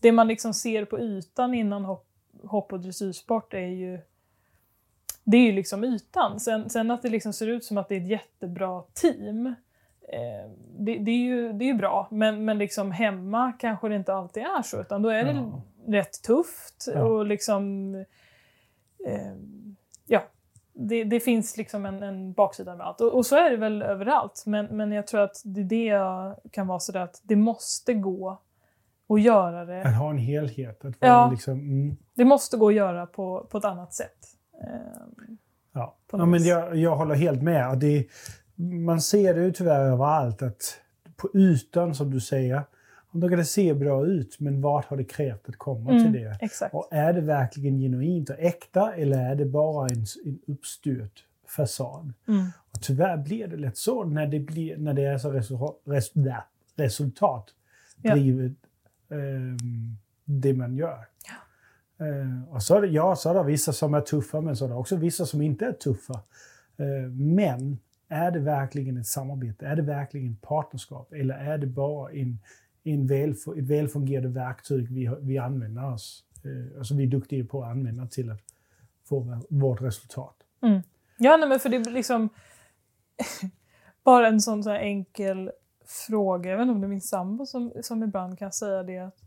det man liksom ser på ytan innan hopp, hopp och dressyrsport är ju det är ju liksom ytan. Sen, sen att det liksom ser ut som att det är ett jättebra team, eh, det, det, är ju, det är ju bra. Men, men liksom hemma kanske det inte alltid är så, utan då är det Ja. rätt tufft. Ja. Och liksom... Eh, ja, det, det finns liksom en, en baksida med allt. Och, och så är det väl överallt. Men, men jag tror att det det kan vara sådär att det måste gå att göra det. Att ha en helhet. Att Ja. liksom, mm. Det måste gå att göra på, på ett annat sätt. Eh, Ja, ja men jag, jag håller helt med. Det, man ser det ju tyvärr överallt att på ytan, som du säger, då kan det se bra ut, men vad har det krävt att komma Mm, till det? exakt. Och är det verkligen genuint och äkta eller är det bara en, en uppstyrd fasad? Mm. Och tyvärr blir det lätt så när det, blir, när det är så resultat, res, där, resultatdrivet ehm, det man gör. Eh, och så är, det, ja, så är det vissa som är tuffa, men så är det också vissa som inte är tuffa. Eh, men är det verkligen ett samarbete? Är det verkligen ett partnerskap? Eller är det bara en, en väl, ett välfungerande verktyg vi, vi använder oss, eh, alltså vi är duktiga på att använda till att få vårt resultat? Mm. Ja, nej, men för det är liksom bara en sån så här enkel fråga. Jag vet inte om det är min sambo som, som ibland kan säga det. att-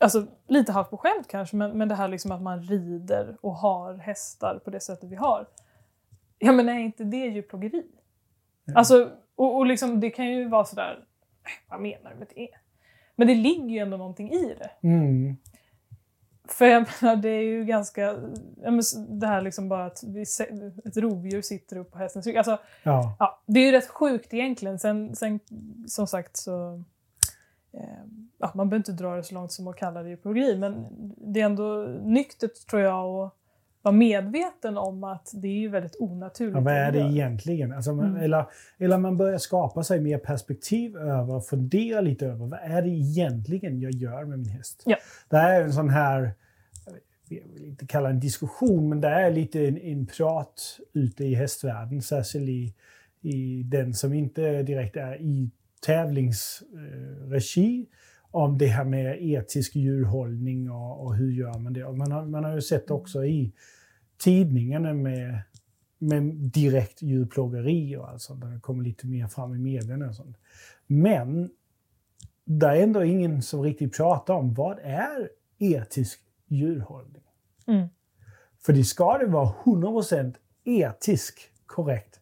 Alltså lite halvt på skämt kanske, men, men det här liksom att man rider och har hästar på det sättet vi har. Ja, men är inte det djurplågeri? Ja. Alltså, och, och liksom, det kan ju vara sådär, "Äh, vad menar du med det? Men det ligger ju ändå någonting i det. Mm. För jag menar, det är ju ganska... Det här liksom bara att vi, ett rovdjur sitter upp på hästens rygg. Alltså, Ja. ja, det är ju rätt sjukt egentligen. Sen, sen som sagt så... eh, ja, man behöver inte dra det så långt som att kalla det djurplågeri, men det är ändå nyktert tror jag att vara medveten om att det är ju väldigt onaturligt. Ja, vad är det egentligen? Alltså, man, Mm. eller, eller man börjar skapa sig mer perspektiv över och fundera lite över vad är det egentligen jag gör med min häst? Ja. Det här är en sån här, jag vill inte kalla det en diskussion, men det är lite en, en prat ute i hästvärlden, särskilt i, i den som inte direkt är i tävlingsregi, om det här med etisk djurhållning och, och hur gör man det. Och man, har, man har ju sett också i tidningarna med med direkt djurplågeri och allt sånt. Det kommer lite mer fram i medierna och sånt. Men det är ändå ingen som riktigt pratar om vad är etisk djurhållning? Mm. För det ska det vara 100% etisk korrekt,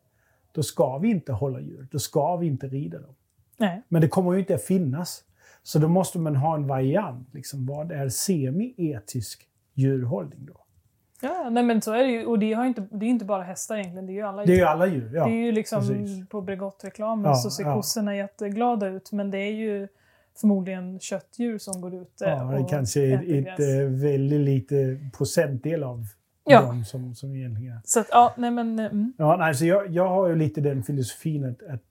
då ska vi inte hålla djur. Då ska vi inte rida dem. Nej. Men det kommer ju inte att finnas. Så då måste man ha en variant. Liksom, vad är semi-etisk djurhållning då? Ja, nej men så är det ju. Och det, har inte, det är inte bara hästar egentligen, det är ju alla Det är djur. ju alla djur. Ja. det är ju liksom precis. på Bregottreklamen Ja, så ser ja. kossorna jätteglada ut, men det är ju förmodligen köttdjur som går ute Ja, det och kanske är äter ett, ett väldigt lite procentdel av Ja. dem som, som egentligen är. Så att, ja, nej men... eh, Mm. Ja, nej, så jag, jag har ju lite den filosofin att, att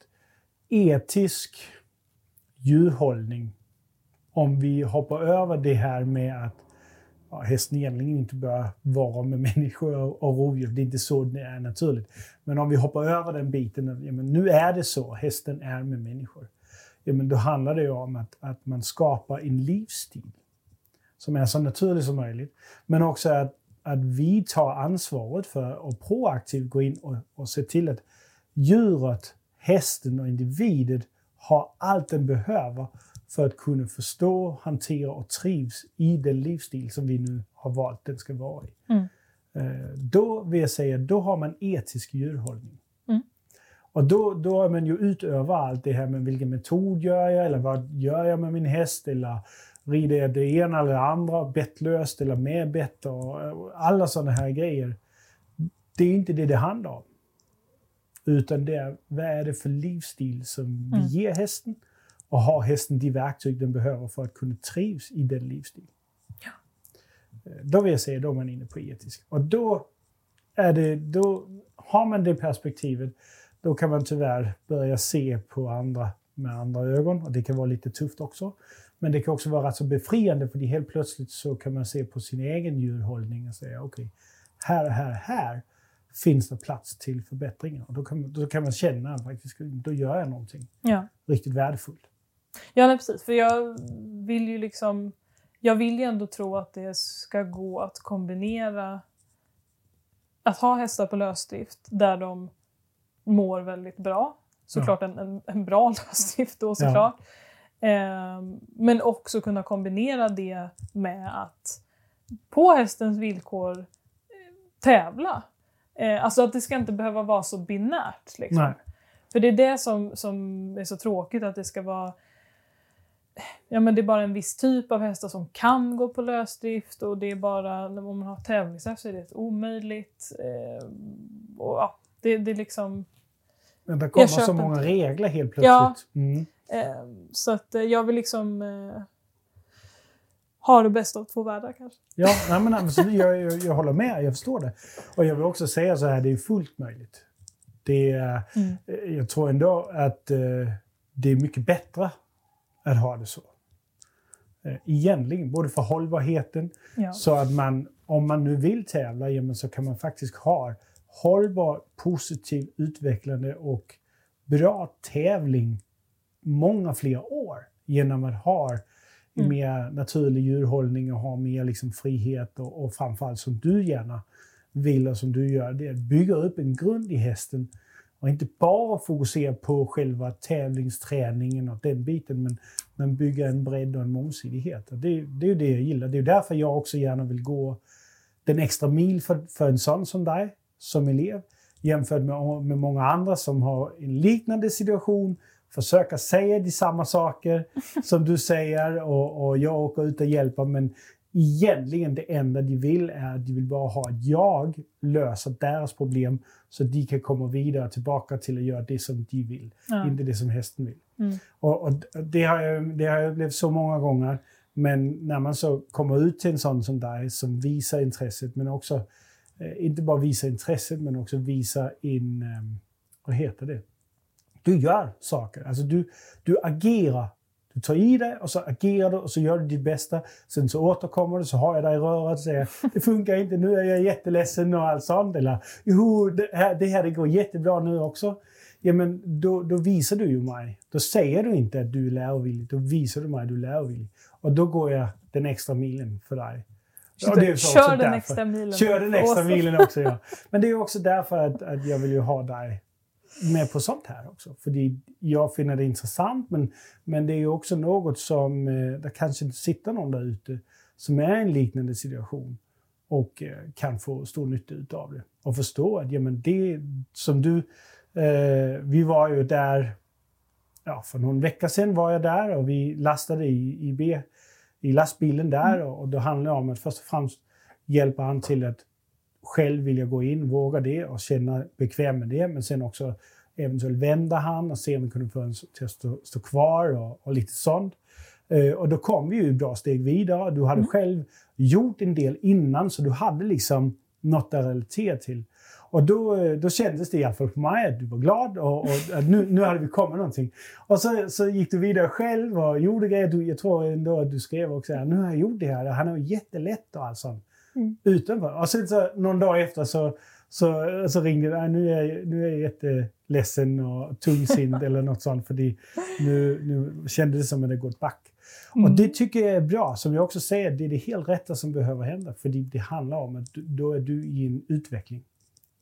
etisk djurhållning, om vi hoppar över det här med att ja, hästen egentligen inte bör vara med människor och, rovdjur, det är inte så det är naturligt. Men om vi hoppar över den biten, ja, men nu är det så, hästen är med människor. Ja, men då handlar det ju om att, att man skapar en livsstil som är så naturlig som möjligt. Men också att, att vi tar ansvaret för att proaktivt gå in och, och se till att djuret, hästen och individen har allt den behöver för att kunna förstå, hantera och trivs i den livsstil som vi nu har valt den ska vara i. Mm. Eh, Då vill jag säga, då har man etisk djurhållning. Mm. Och då, då är man ju utöver allt det här med vilken metod gör jag, eller vad gör jag med min häst, eller rider jag det ena eller det andra, bettlöst eller med bett och och alla sådana här grejer. Det är inte det det handlar om. Utan det är, vad är det för livsstil som vi Mm. ger hästen? Och har hästen de verktyg den behöver för att kunna trivs i den livsstilen? Eh, Då vill jag säga, då är man inne på etisk. Och då, är det, då har man det perspektivet, då kan man tyvärr börja se på andra med andra ögon. Och det kan vara lite tufft också. Men det kan också vara rätt så befriande, för helt plötsligt så kan man se på sin egen djurhållning och säga okej, här, här, här finns det plats till förbättringar. Och då kan, då kan man känna att faktiskt, då gör jag någonting Ja. riktigt värdefullt. Ja, nej, precis. För jag vill ju liksom... Jag vill ju ändå tro att det ska gå att kombinera att ha hästar på lösdrift där de mår väldigt bra. Såklart en, en, en bra lösdrift då såklart. Ehm, men också kunna kombinera det med att på hästens villkor eh, tävla. Eh, alltså att det ska inte behöva vara så binärt. Liksom. För det är det som, som är så tråkigt, att det ska vara Ja men det är bara en viss typ av hästar som kan gå på lösdrift och det är bara, om man har tävlingshäst så är det omöjligt. Eh, och ja, det, det är liksom... Men det kommer så inte. många regler helt Ja. plötsligt. Mm. Eh, så att eh, jag vill liksom eh, ha det bästa av två världar kanske. Ja, nej, men absolut, jag, jag, jag håller med, jag förstår det. Och jag vill också säga så här, det är fullt möjligt. Det är, Mm. eh, Jag tror ändå att eh, det är mycket bättre att ha det så. Eh, egentligen, både för hållbarheten, Ja. så att man, om man nu vill tävla, ja, men så kan man faktiskt ha hållbar, positiv, utvecklande och bra tävling många fler år genom att ha Mm. mer naturlig djurhållning och ha mer liksom frihet och, och framförallt som du gärna vill och som du gör, det är att bygga upp en grund i hästen och inte bara fokusera på själva tävlingsträningen och den biten, men, men bygga en bredd och en mångsidighet. Och det, det är ju det jag gillar. Det är därför jag också gärna vill gå den extra mil för, för en sån som dig, som elev, jämfört med, med många andra som har en liknande situation, försöka säga de samma saker som du säger och, och jag åker ut och hjälper, men egentligen det enda de vill är att de vill bara ha att jag löser deras problem så att de kan komma vidare tillbaka till att göra det som de vill, Ja. inte det som hästen vill. Mm. Och, och det, har jag, det har jag upplevt så många gånger. Men när man så kommer ut till en sån som dig som visar intresset, men också eh, inte bara visar intresset, men också visar in, eh, vad heter det? Du gör saker. Alltså du, du agerar. Du tar i dig och så agerar du och så gör du ditt bästa. Sen så återkommer du, så har jag dig i röret och säger det funkar inte, nu är jag jätteledsen och allt sånt. Eller jo, det här, det här det går jättebra nu också. Ja, men då, då visar du ju mig. Då säger du inte att du är lärovillig, då visar du mig att du är lärovillig. Och då går jag den extra milen för dig. Och det är Kör den därför. extra milen. Kör den extra milen också, ja. Men det är också därför att, att jag vill ju ha dig med på sånt här också. För jag finner det intressant, men, men det är också något som, eh, det kanske inte sitter någon där ute som är i en liknande situation och eh, kan få stor nytta av det. Och förstå att ja, men det som du, eh, vi var ju där, ja, för någon vecka sedan var jag där och vi lastade i, i, B, i lastbilen där och, och då handlar det om att först och främst hjälpa han till att själv vilja gå in, våga det och känna bekväm med det. Men sen också eventuellt vända han och se om vi kunde få en till att stå, stå kvar och, och lite sånt. Eh, och då kom vi ju bra steg vidare. Du hade själv gjort en del innan så du hade liksom något att relatera till. Och då, eh, då kändes det i alla fall på mig att du var glad och, och att nu, nu hade vi kommit någonting. Och så, så gick du vidare själv och gjorde grejer. Du, jag tror ändå att du skrev också här, nu har jag gjort det här. Han är jättelätt och allt sånt. Mm. Utanför. Och sen så någon dag efter så, så, så ringde det. "Nej, Nu är, jag- nu är jag jätteledsen och tungsint eller något sånt. För nu, nu kändes det som att det gått back. Och Mm. det tycker jag är bra. Som jag också säger, det är det helt rätta som behöver hända. För det, handlar om att då är du i en utveckling.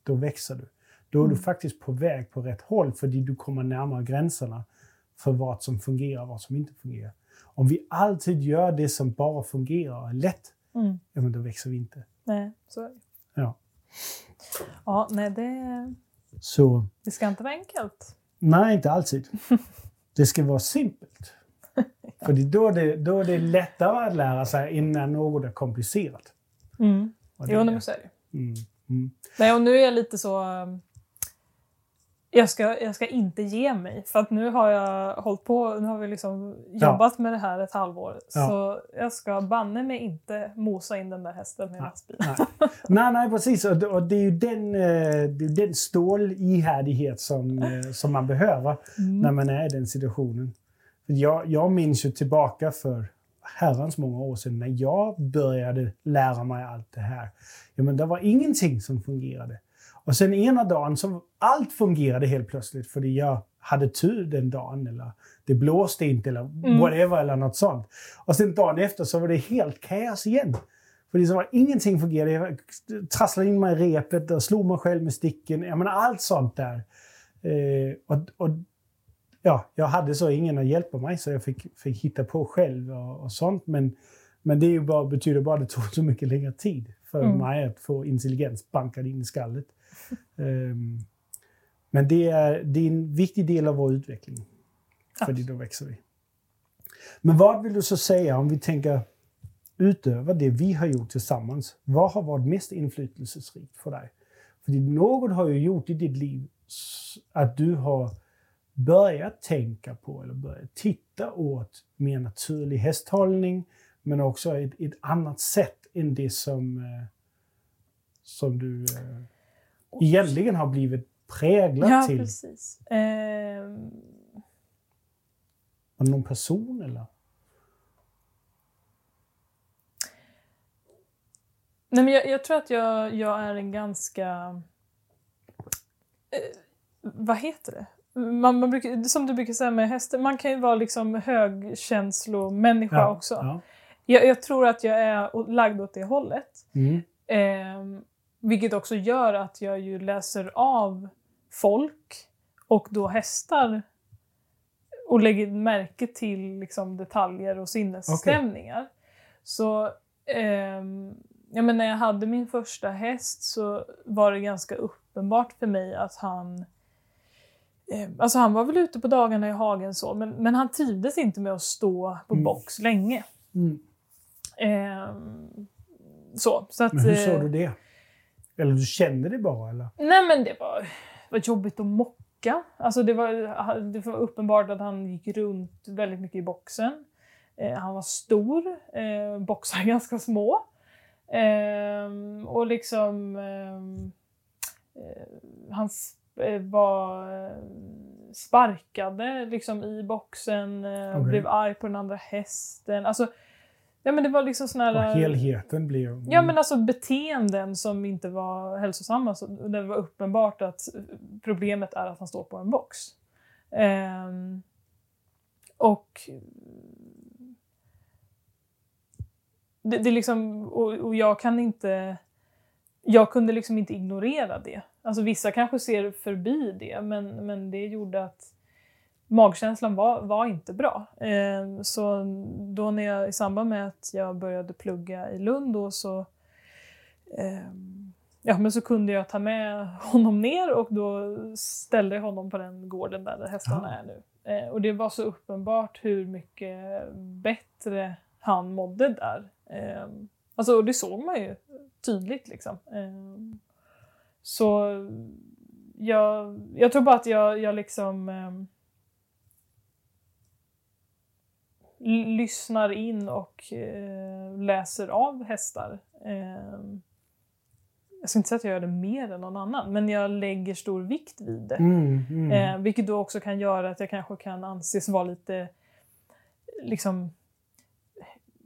Då växer du. Då är du Mm. faktiskt på väg på rätt håll för du kommer närmare gränserna för vad som fungerar och vad som inte fungerar. Om vi alltid gör det som bara fungerar och är lätt, Mm. ja, men då växer vi inte. Nej, så är det. Ja. Ja, nej, det, Så det ska inte vara enkelt. nej, inte alltid. Det ska vara simpelt. För det- då är, det, då är det lättare att lära sig innan något är komplicerat. Mm. Och det Jo, är men så är det. Mm. Mm. Nej, och nu är jag lite så... Jag ska, jag ska inte ge mig. För att nu har jag hållit på, nu har vi liksom Ja. jobbat med det här ett halvår. Ja. Så jag ska banne mig inte mosa in den där hästen med Nej. lastbil. Nej. nej, nej, precis. Och, det- är ju den, eh, det är den stålihärdighet som, eh, som man behöver Mm. när man är i den situationen. Jag, jag minns ju tillbaka för herrans många år sedan när jag började lära mig allt det här. Ja, men det var ingenting som fungerade. Och sen ena dagen så allt fungerade helt plötsligt för jag hade tur den dagen eller det blåste inte eller Mm. whatever eller något sånt. Och sen dagen efter så var det helt kaos igen. För det var ingenting fungerade. Jag trasslade in mig i repet och slog mig själv med sticken. Jag menar allt sånt där. Eh, och, och ja, jag hade så ingen att hjälpa mig så jag fick, fick hitta på själv och, och sånt. Men, men det är ju bara, betyder bara att det tog så mycket längre tid för Mm. mig att få intelligens bankad in i skallet. Ehm, men det är, det är en viktig del av vår utveckling. För då växer vi. Men vad vill du så säga om vi tänker utöver det vi har gjort tillsammans? Vad har varit mest inflytelserikt för dig? För något har ju gjort i ditt liv att du har börjat tänka på eller börjat titta åt mer naturlig hästhållning men också ett, ett annat sätt än det som, eh, som du eh, egentligen har blivit präglad Ja, till precis. Ehm, av någon person eller? nej, men jag, jag tror att jag, jag är en ganska... Eh, vad heter det? Man, man brukar, som du brukar säga med hästen, man kan ju vara liksom högkänslomänniska också. Ja. Jag, jag tror att jag är lagd åt det hållet. Mm. Ehm, vilket också gör att jag ju läser av folk och då hästar och lägger märke till liksom, detaljer och sinnesstämningar. Så ehm, ja, men när jag hade min första häst så var det ganska uppenbart för mig att han eh, Alltså han var väl ute på dagarna i hagen så, men, men han trivdes inte med att stå på Mm. box länge. Mm. Ehm, så, så att, Men hur eh, såg du det? Eller du kände det bara eller? Nej men det var, var jobbigt att mocka. Alltså det var, det var uppenbart att han gick runt väldigt mycket i boxen. Eh, han var stor, eh, boxar ganska små. Ehm, och liksom... ehm, eh, han eh, var eh, sparkade liksom i boxen, eh, Okej. blev arg på den andra hästen. Alltså, ja men det var liksom såna Och här... helheten blev... Ja men alltså beteenden som inte var hälsosamma. Så det var uppenbart att problemet är att han står på en box. Ehm, och det, det liksom, och, och jag kan inte, jag kunde liksom inte ignorera det. Alltså vissa kanske ser förbi det men, men det gjorde att magkänslan var, var inte bra. Eh, så då när jag i samband med att jag började plugga i Lund då så eh, Ja, men så kunde jag ta med honom ner och då ställde jag honom på den gården där hästarna Ja. är nu. Eh, och det var så uppenbart hur mycket bättre han mådde där. Eh, alltså, och det såg man ju tydligt liksom. Eh, så jag, jag tror bara att jag, jag liksom ehm, l- lyssnar in och eh, läser av hästar. Ehm, jag ska inte säga att jag gör det mer än någon annan, men jag lägger stor vikt vid det. Mm, mm. Eh, vilket då också kan göra att jag kanske kan anses vara lite, liksom,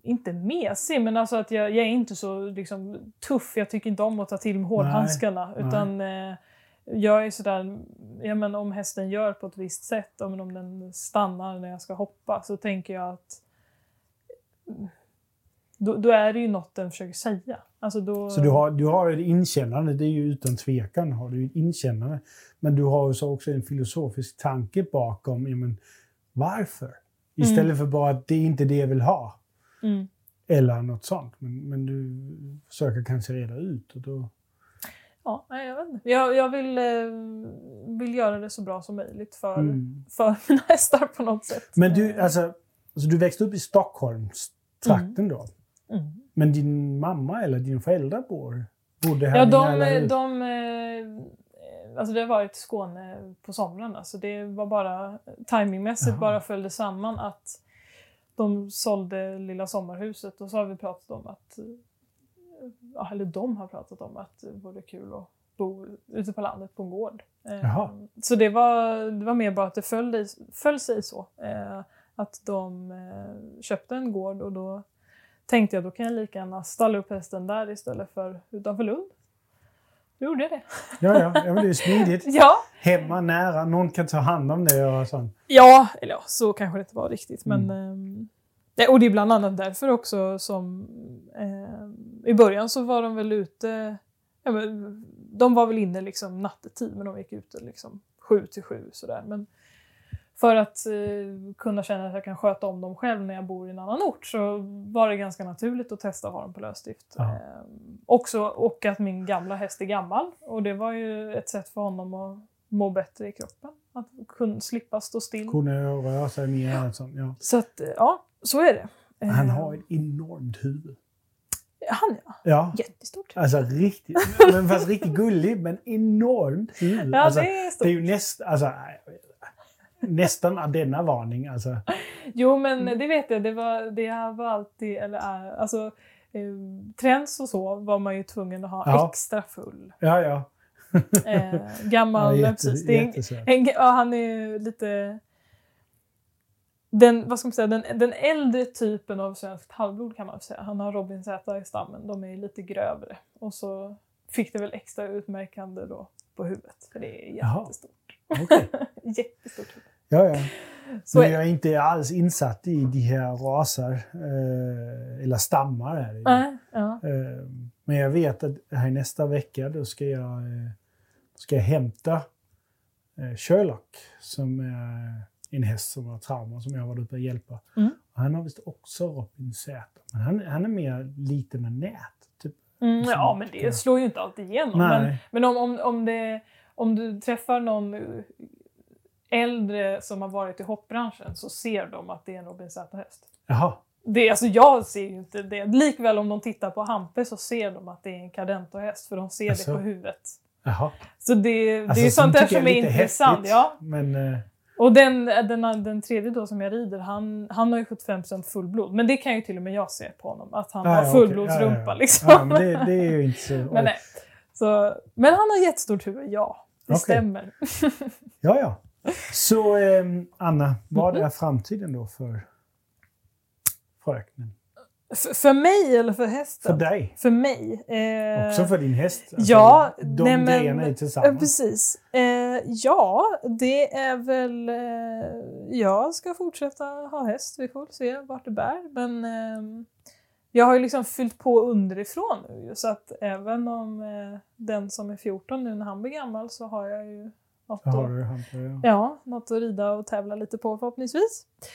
inte mesig, men alltså att jag, jag är inte så liksom, tuff. Jag tycker inte om att ta till med hårdhandskarna. Nej. Utan eh, jag är sådär, ja, men om hästen gör på ett visst sätt, ja, men om den stannar när jag ska hoppa, så tänker jag att då, då är det ju något den försöker säga. Alltså då, Så du har, du har ett inkännande, det är ju utan tvekan har du ett inkännande. Men du har så också en filosofisk tanke bakom, ja, men, varför? Istället för bara att det är inte det jag vill ha. Mm. Eller något sånt. Men, men du försöker kanske reda ut. Och då, Ja, jag vet inte. Jag, jag vill, eh, vill göra det så bra som möjligt för, mm. för mina hästar på något sätt. Men du, alltså, alltså, du växte upp i Stockholmstrakten då. mm. Men din mamma eller dina föräldrar bor, bodde här Ja, de, de, eh, alltså det har varit i Skåne på somrarna så det var bara timingmässigt Jaha. bara följde samman att de sålde lilla sommarhuset och så har vi pratat om att, eller de har pratat om att det vore kul att bo ute på landet på en gård. Eh, Jaha. Så det var, det var mer bara att det föll, föll sig så. Eh, att de eh, köpte en gård och då tänkte jag då kan jag lika gärna stalla upp hästen där istället för utanför Lund. Då gjorde jag det. Ja, ja, ja, men det är smidigt. Ja, Hemma, nära, någon kan ta hand om det och sånt. ja eller ja, så kanske det inte var riktigt. Men, Mm. Ja, och det är bland annat därför också som ehm, i början så var de väl ute, ja, men, de var väl inne liksom nattetid men de gick ute liksom sju till sju sådär. Men för att eh, kunna känna att jag kan sköta om dem själv när jag bor i en annan ort så var det ganska naturligt att testa att ha dem på lösdrift. Ja. Ehm, också, och att min gamla häst är gammal och det var ju ett sätt för honom att må bättre i kroppen. Att kunna slippa stå still. Kunna röra sig mer. och sånt, Ja. Så att, eh, ja, så är det. Han Ehm, har ett enormt huvud. Han ja, Ja, jättestort. alltså riktigt. Men fast riktigt gullig, men enormt huvud. Ja, alltså, det är det stort. är ju näst, alltså, nästan denna varning. Alltså. Jo, men det vet jag. Det var, det var alltid, eller är, alltså eh, träns och så var man ju tvungen att ha Ja. extra full. Ja, ja. Eh, ja gammal, jätte, precis. Det är en, en, ja, han är lite... Den, vad ska man säga, den, den äldre typen av svenskt halvblod kan man säga. Han har Robin Z i stammen. De är lite grövre. Och så fick det väl extra utmärkande då på huvudet. För det är Jaha. jättestort. Okej. Jättestort huvud. Ja, ja. Så Men jag är inte alls insatt i de här raser, eh, eller stammar. Är det. Nej, ja. Eh, men jag vet att här nästa vecka då ska jag, eh, ska jag hämta eh, Sherlock som är en häst som har trauma som jag har varit uppe och hjälpa. Mm. Och han har visst också Robin Z. Men han, han är mer lite med nät. Typ. Mm, ja, men det slår ju inte alltid igenom. Men, Nej. men om, om, om, det, om du träffar någon äldre som har varit i hoppbranschen så ser de att det är en Robin Z-häst. Jaha, Det, alltså jag ser ju inte det. Likväl om de tittar på Hampe så ser de att det är en Cadento-häst för de ser Alltså. det på huvudet. Jaha. Så det, det Alltså, är sånt där som är intressant. häftigt, Ja. Men eh, Och den, den, den tredje då som jag rider, han, han har ju 75% fullblod. Men det kan ju till och med jag se på honom, att han ja, har fullblodsrumpa liksom. Men det, det är ju inte så... Men, nej. Så, men han har jättestort huvud, ja. Det Okej. stämmer. Ja, ja. Så ehm, Anna, vad är framtiden då för fröknen? F- för mig eller för hästen? För dig? För mig? Eh, Också för din häst? Alltså, ja, de nej, men- grejerna är tillsammans. precis. Eh, ja, det är väl... Eh, jag ska fortsätta ha häst. Vi får se vart det bär. Men ehm, jag har ju liksom fyllt på underifrån nu så att även om eh, den som är 14 nu när han blir gammal så har jag ju något, har att, ja. något att rida och tävla lite på förhoppningsvis. Ehm,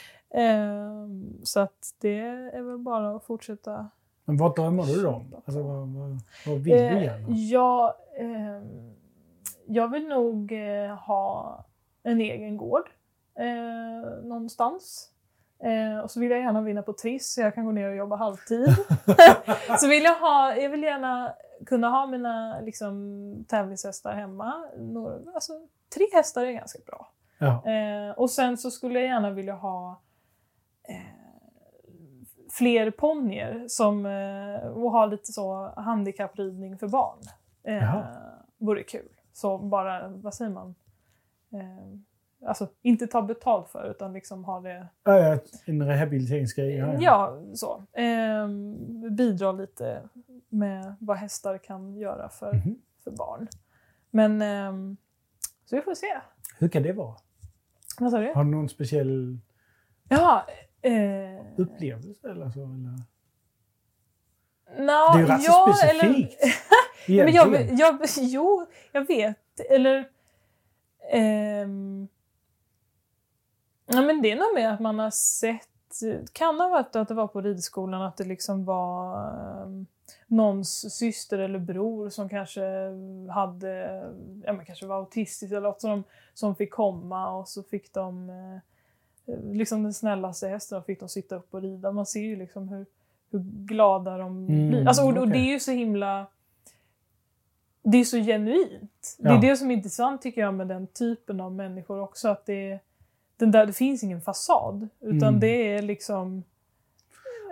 så att det är väl bara att fortsätta Men vad drömmer du om? Alltså, vad, vad, vad vill du Eh, gärna? ja, ehm, jag vill nog eh, ha en egen gård eh, någonstans. Eh, och så vill jag gärna vinna på Triss så jag kan gå ner och jobba halvtid. så vill jag, ha, jag vill gärna kunna ha mina liksom, tävlingshästar hemma. Några, alltså, tre hästar är ganska bra. Ja. Eh, och sen så skulle jag gärna vilja ha fler ponnyer som, eh, och ha lite så handikappridning för barn. Eh, vore kul. Så bara, vad säger man? Eh, alltså inte ta betalt för utan liksom ha det, Ja, ja, en rehabiliteringsgrej. Ja, ja. ja så. Eh, bidra lite med vad hästar kan göra för, Mhm. för barn. Men, ehm, så vi får se. Hur kan det vara? Vad sa du? Har du någon speciell Ja, eh, upplevelse eller så? Eller? Nå, Det är ju rätt så ja, specifikt. Eller, men jag, jag, jo, jag vet. Eller... ehm, ja, men det är nog mer att man har sett... kan ha varit att det var på ridskolan att det liksom var um, någons syster eller bror som kanske hade, ja men kanske var autistisk eller något som, som fick komma och så fick de eh, liksom den snällaste hästen och fick de sitta upp och rida. Man ser ju liksom hur, hur glada de Mm, blir. Alltså, och, och okej. det är ju så himla... Det är så genuint. Det är Ja. det som är intressant tycker jag med den typen av människor också. Att det, den där, det finns ingen fasad. Utan Mm. det är liksom...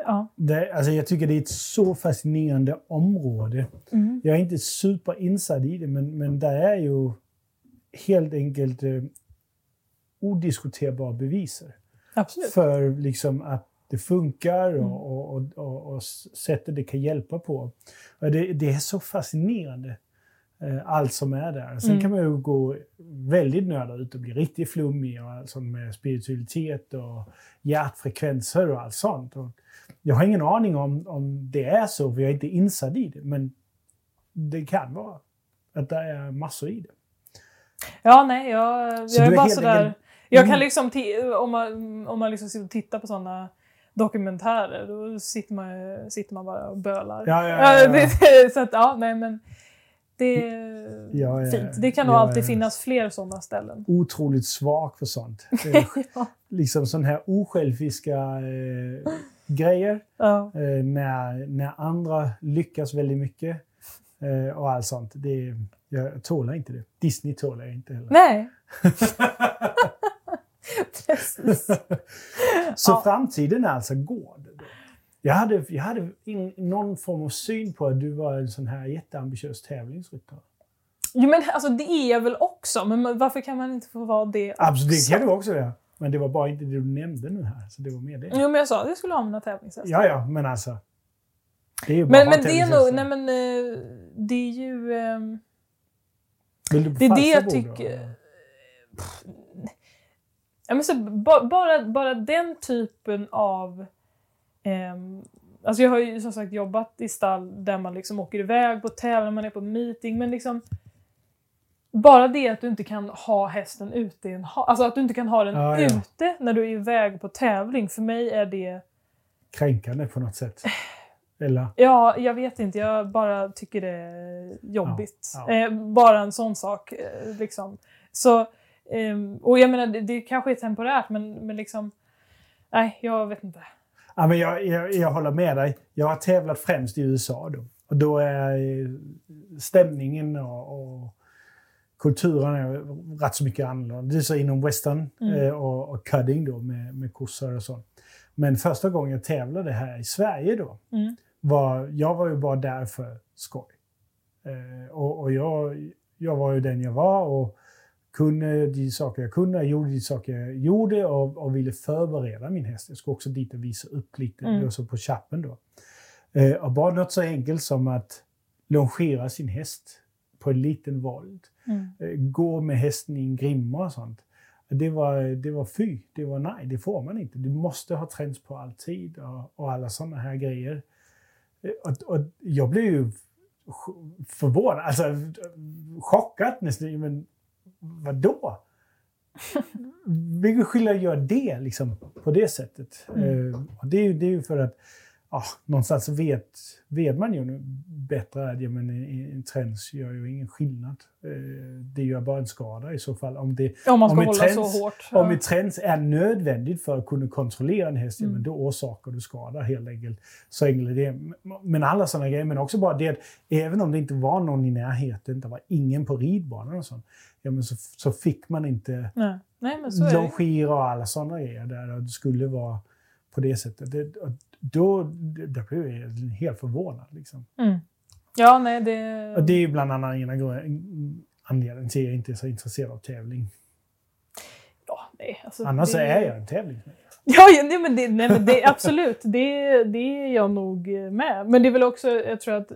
Ja. Det, alltså jag tycker det är ett så fascinerande område. Mm. Jag är inte superinsatt i det, men, men det är ju helt enkelt eh, odiskuterbara beviser Absolut. för liksom att det funkar och, Mm. och, och, och, sättet det kan hjälpa på. Det, det är så fascinerande, eh, allt som är där. Sen Mm. kan man ju gå väldigt nörda ut och bli riktigt flummig och allt sånt med spiritualitet och hjärtfrekvenser och allt sånt. Jag har ingen aning om, om det är så, för jag är inte insatt i det, men det kan vara att det är massor i det. Ja, nej, jag, jag är är bara sådär... enkelt- Jag kan Mm. liksom, om man, om man liksom sitter och tittar på sådana dokumentärer, då sitter man, sitter man bara och bölar. Ja, ja, ja, ja. så att, ja, nej men det är Ja, ja, fint. Det kan nog alltid ja. finnas fler sådana ställen. Otroligt svag för sånt. Är ja. liksom sådana här osjälviska eh, grejer. Ja. Eh, när, när andra lyckas väldigt mycket eh, och allt sånt. Det, jag tålar inte det. Disney tålar jag inte heller. Nej. Precis. Så Ja. framtiden är alltså gård? Jag hade, jag hade in, någon form av syn på att du var en sån här jätteambitiös tävlingsryttare. Jo men alltså det är jag väl också, men varför kan man inte få vara det också? Absolut, det kan du också göra. Men det var bara inte det du nämnde nu här. Så det var mer det. Jo men jag sa att jag skulle ha mina tävlingshästar. Ja, ja, men alltså. Det är ju bara Men, men det är nog, nej men eh, det är ju... ehm, Vill du på Det är det jag Falsterbo då? Ja, men så, ba, bara, bara den typen av... ehm, alltså jag har ju som sagt jobbat i stall där man liksom åker iväg på tävling, man är på meeting, men liksom... Bara det att du inte kan ha hästen ute i en ha- Alltså att du inte kan ha den Ja, ja. ute när du är iväg på tävling. För mig är det... Kränkande på något sätt. Eller? Ja, jag vet inte. Jag bara tycker det är jobbigt. Ja, Eh, bara en sån sak. Eh, liksom. Så, ehm, och jag menar, det, det kanske är temporärt, men, men liksom... Nej, jag vet inte. Ja, men jag, jag, jag håller med dig. Jag har tävlat främst i USA då. Och då är eh, stämningen och, och kulturen är rätt så mycket annorlunda. Det är så inom western Mm. eh, och, och cutting då med, med kossor och sånt. Men första gången jag tävlade här i Sverige då, Mm. var, jag var ju bara där för skoj. Eh, och och jag, jag var ju den jag var och kunde de saker jag kunde, jag gjorde de saker jag gjorde och, och ville förbereda min häst. Jag skulle också dit och visa upp lite, Mm. det var så på chappen då. Eh, och bara något så enkelt som att longera sin häst på en liten vold. Mm. Eh, gå med hästen i en grimma och sånt. Det var, det var fy, det var nej, det får man inte. Du måste ha träns på alltid och, och alla sådana här grejer. Eh, Och, och jag blev ju förvånad, alltså chockad nästan. Men vadå? Vilken skillnad gör det liksom, på det sättet? Mm. Eh, och det, är ju- det är ju för att ja, någonstans vet, vet man ju nu bättre att ja, men en, en träns gör ju ingen skillnad. Eh, det gör bara en skada i så fall. Om, det, Om man ska Om hålla trends- så hårt. om Ja. ett träns är nödvändigt för att kunna kontrollera en häst, ja, Mm. men då orsakar du skada helt enkelt. Så enkelt det. Men alla sådana grejer, men också bara det att även om det inte var någon i närheten, det var ingen på ridbanan och sånt, ja, men så, så fick man inte Nej. Nej, longera och alla sådana grejer där det skulle vara på det sättet. Det, då det blev jag helt förvånad. Liksom. Mm. Ja, nej, det... Och det är bland annat en anledningen till att jag inte är så intresserad av tävling. Ja, nej, alltså, Annars det... är jag en tävling. Ja, nej, men det, nej, men det, absolut. Det, det är jag nog med. Men det är väl också, jag tror att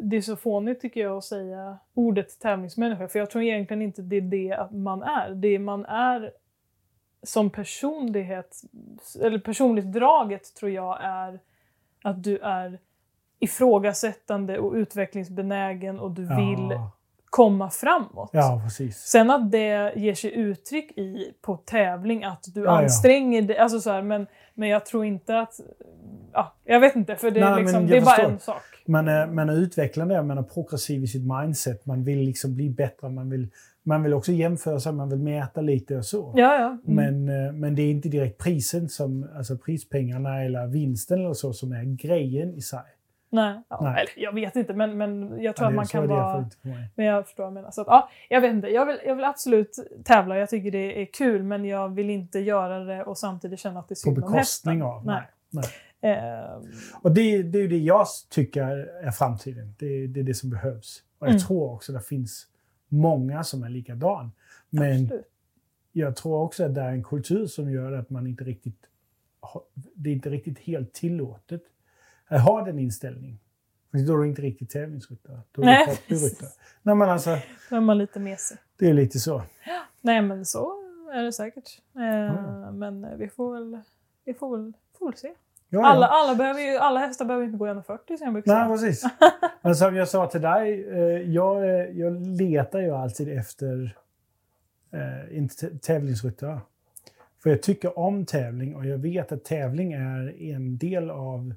det är så fånigt tycker jag att säga ordet tävlingsmänniska. För jag tror egentligen inte det är det man är. Det man är som personlighet, eller personligt draget tror jag är att du är ifrågasättande och utvecklingsbenägen och du vill Ja, komma framåt. ja precis. Sen att det ger sig uttryck i på tävling att du Ja, anstränger dig. Alltså så här, men, men jag tror inte att... Ja, jag vet inte, för det, är Nej, liksom, men det är bara en sak. Man är, man är utvecklande, man är progressiv i sitt mindset. Man vill liksom bli bättre, man vill, man vill också jämföra sig, man vill mäta lite och så. Ja, ja. Mm. Men, eh, men det är inte direkt prisen, som, alltså prispengarna eller vinsten eller så, som är grejen i sig. Nej, ja, Nej. Eller, jag vet inte, men, men jag tror att man kan vara... Men jag förstår vad jag menar. Så att, ja, jag vet inte. Jag vill, jag vill absolut tävla. Jag tycker det är kul, men jag vill inte göra det och samtidigt känna att det är synd om hästen. bekostning av. Nej. Nej. Eh, Och det, det är ju det jag tycker är framtiden. Det, det är det som behövs. Och jag Mm. tror också det finns många som är likadan. Men absolut. jag tror också att det är en kultur som gör att man inte riktigt... Det är inte riktigt helt tillåtet att ha den inställningen. För då är du inte riktigt tävlingsryttare. Då är du hobbyryttare. Nej, men alltså, Då är man lite mesig. det är lite så. Nej, men så är det säkert. Eh, Ja. Men vi får väl, vi får väl, får väl se. Ja, Alla, ja. alla, behöver ju, alla hästar behöver inte gå 1,40 som jag brukar Nej, precis. Men som jag sa till dig, eh, jag, jag letar ju alltid efter eh, en t- tävlingsryttare. För jag tycker om tävling och jag vet att tävling är en del av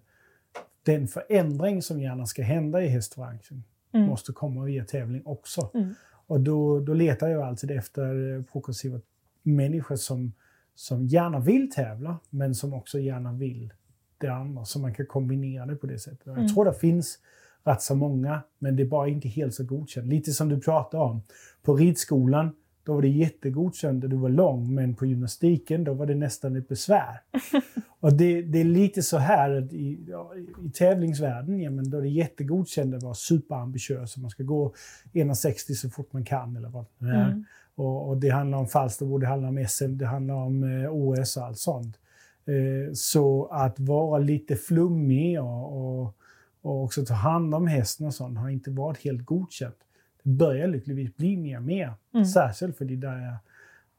den förändring som gärna ska hända i hästbranschen. Mm. Måste komma via tävling också. Mm. Och då, då letar jag alltid efter progressiva människor som, som gärna vill tävla, men som också gärna vill det andra. Så man kan kombinera det på det sättet. Mm. Jag tror det finns rätt så många, men det är bara inte helt så godkänt. Lite som du pratade om. På ridskolan, då var det jättegodkänt och du var lång, men på gymnastiken, då var det nästan ett besvär. och det, det är lite så här att i, i tävlingsvärlden, ja, men då är det jättegodkänt att vara superambitiös. och Man ska gå 1,60 så fort man kan eller vad det. Mm. Och, och det handlar om Falsterbo, det handlar om SM, det handlar om eh, OS och allt sånt. Eh, så att vara lite flummig och, och, och också ta hand om hästen och sånt har inte varit helt godkänt. Det börjar lyckligtvis bli mer och mer. Mm. Särskilt för de där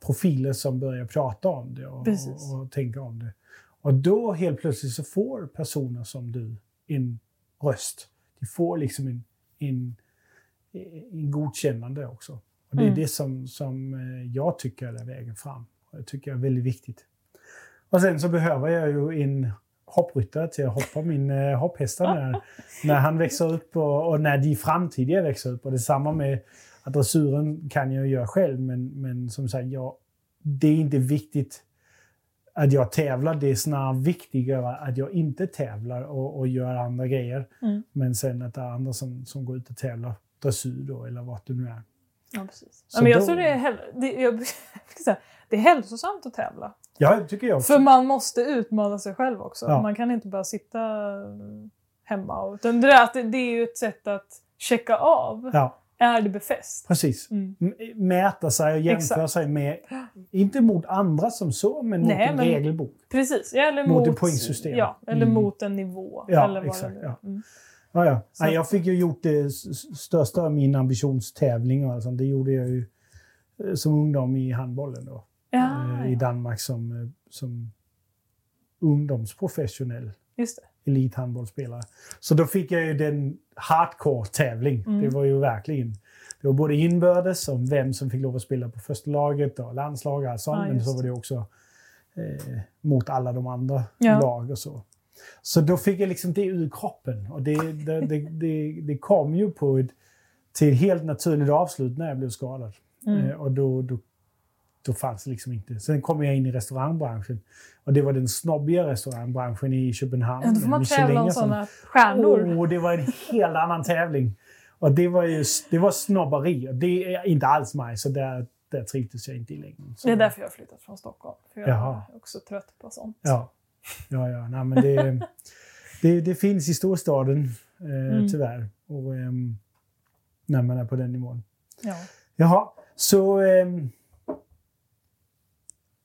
profiler som börjar prata om det och, och, och tänka om det. Och då helt plötsligt så får personer som du en röst. De får liksom en, en, en godkännande också. Och det är Mm. det som, som eh, jag tycker är vägen fram. Och det tycker jag är väldigt viktigt. Och sen så behöver jag ju en hoppryttare till att hoppa min eh, hopphästar när, när han växer upp och, och när de framtida växer upp. Och detsamma med att dressyren kan jag göra själv, men, men som sagt, jag, det är inte viktigt att jag tävlar, det är snarare viktigare att jag inte tävlar och, och gör andra grejer. Mm. Men sen att det är andra som, som går ut och tävlar dressyr då, eller vad det nu är. Ja, precis. Så men jag då- tror det är, det, jag, det är hälsosamt att tävla. Ja, det tycker jag också. För man måste utmana sig själv också. Ja. Man kan inte bara sitta hemma. och- Utan det, där, det, är ju ett sätt att checka av. Ja, Är det befäst? precis. Mm. Mäta sig och jämföra Exakt. sig med, inte mot andra som så, men mot Nej, en men- regelbok. Precis. Eller Mot mot, ett poängsystem. Ja, eller Mm. mot en nivå. Ja, eller vad exakt, det ja. Mm. Ja, ja. Så- jag fick ju gjort det största av min ambitionstävling. och sånt. Det gjorde jag ju eh, som ungdom i handbollen då. Ja, eh, I Danmark som, eh, som ungdomsprofessionell elithandbollsspelare. Så då fick jag ju den hardcore-tävling. Mm. Det var ju verkligen... Det var både inbördes om vem som fick lov att spela på första laget och landslag och sånt. Ja, men så var det också eh, mot alla de andra Ja. lag och så. Så då fick jag liksom det ur kroppen. Och det, det, det, det, det kom ju på ett, till ett helt naturligt avslut när jag blev skadad. Mm. Eh, och då, då, då fanns det liksom inte. Sen kom jag in i restaurangbranschen. Och det var den snobbiga restaurangbranschen i Köpenhamn. Ja, då får man tävla om och sådana stjärnor. Åh, det var en helt annan tävling. Och det var ju det var snobberi. Och det är inte alls mig, så där, där trivdes jag inte i längden. Det är därför jag har flyttat från Stockholm. För jag Jaha. är också trött på sånt. Ja, ja, ja. Nej, men det, det, det finns i storstaden, eh, Mm. tyvärr. Och, ehm, när man är på den nivån. Ja. Jaha, så ehm,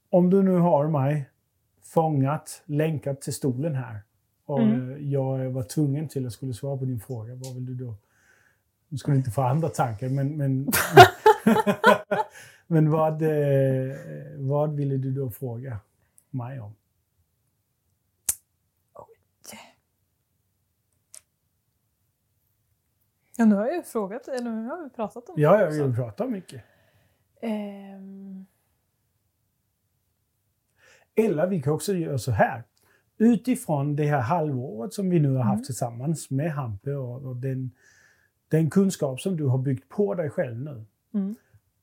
om du nu har mig fångat, länkat till stolen här och Mm. jag var tvungen till att skulle svara på din fråga, vad vill du då? Du skulle inte få andra tankar, men, men, men vad, eh, vad ville du då fråga mig om? ja, nu har jag ju frågat, eller nu har vi pratat om Ja, det jag vill också. prata mycket. Ehm, Eller vi kan också göra så här. Utifrån det här halvåret som vi nu har haft Mm. tillsammans med Hampe och, och den, den kunskap som du har byggt på dig själv nu. Mm.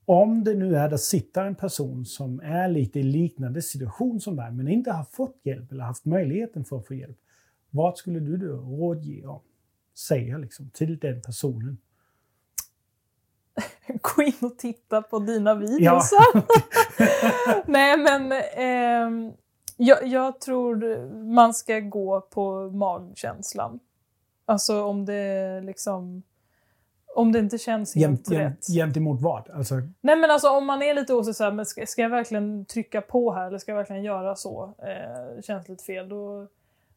Om det nu är, där sitter en person som är lite i liknande situation som dig, men inte har fått hjälp eller haft möjligheten för att få hjälp. Vad skulle du då rådge om? Säga liksom till den personen. gå in och titta på dina Ja. videos. Nej, men ehm, jag, jag tror man ska gå på magkänslan. Alltså om det liksom... Om det inte känns helt Jämt, jämt, rätt. jämt emot vad? Alltså, Nej men alltså om man är lite osäker, så här, men ska, ska jag verkligen trycka på här eller ska jag verkligen göra så? Eh, känns lite fel, då,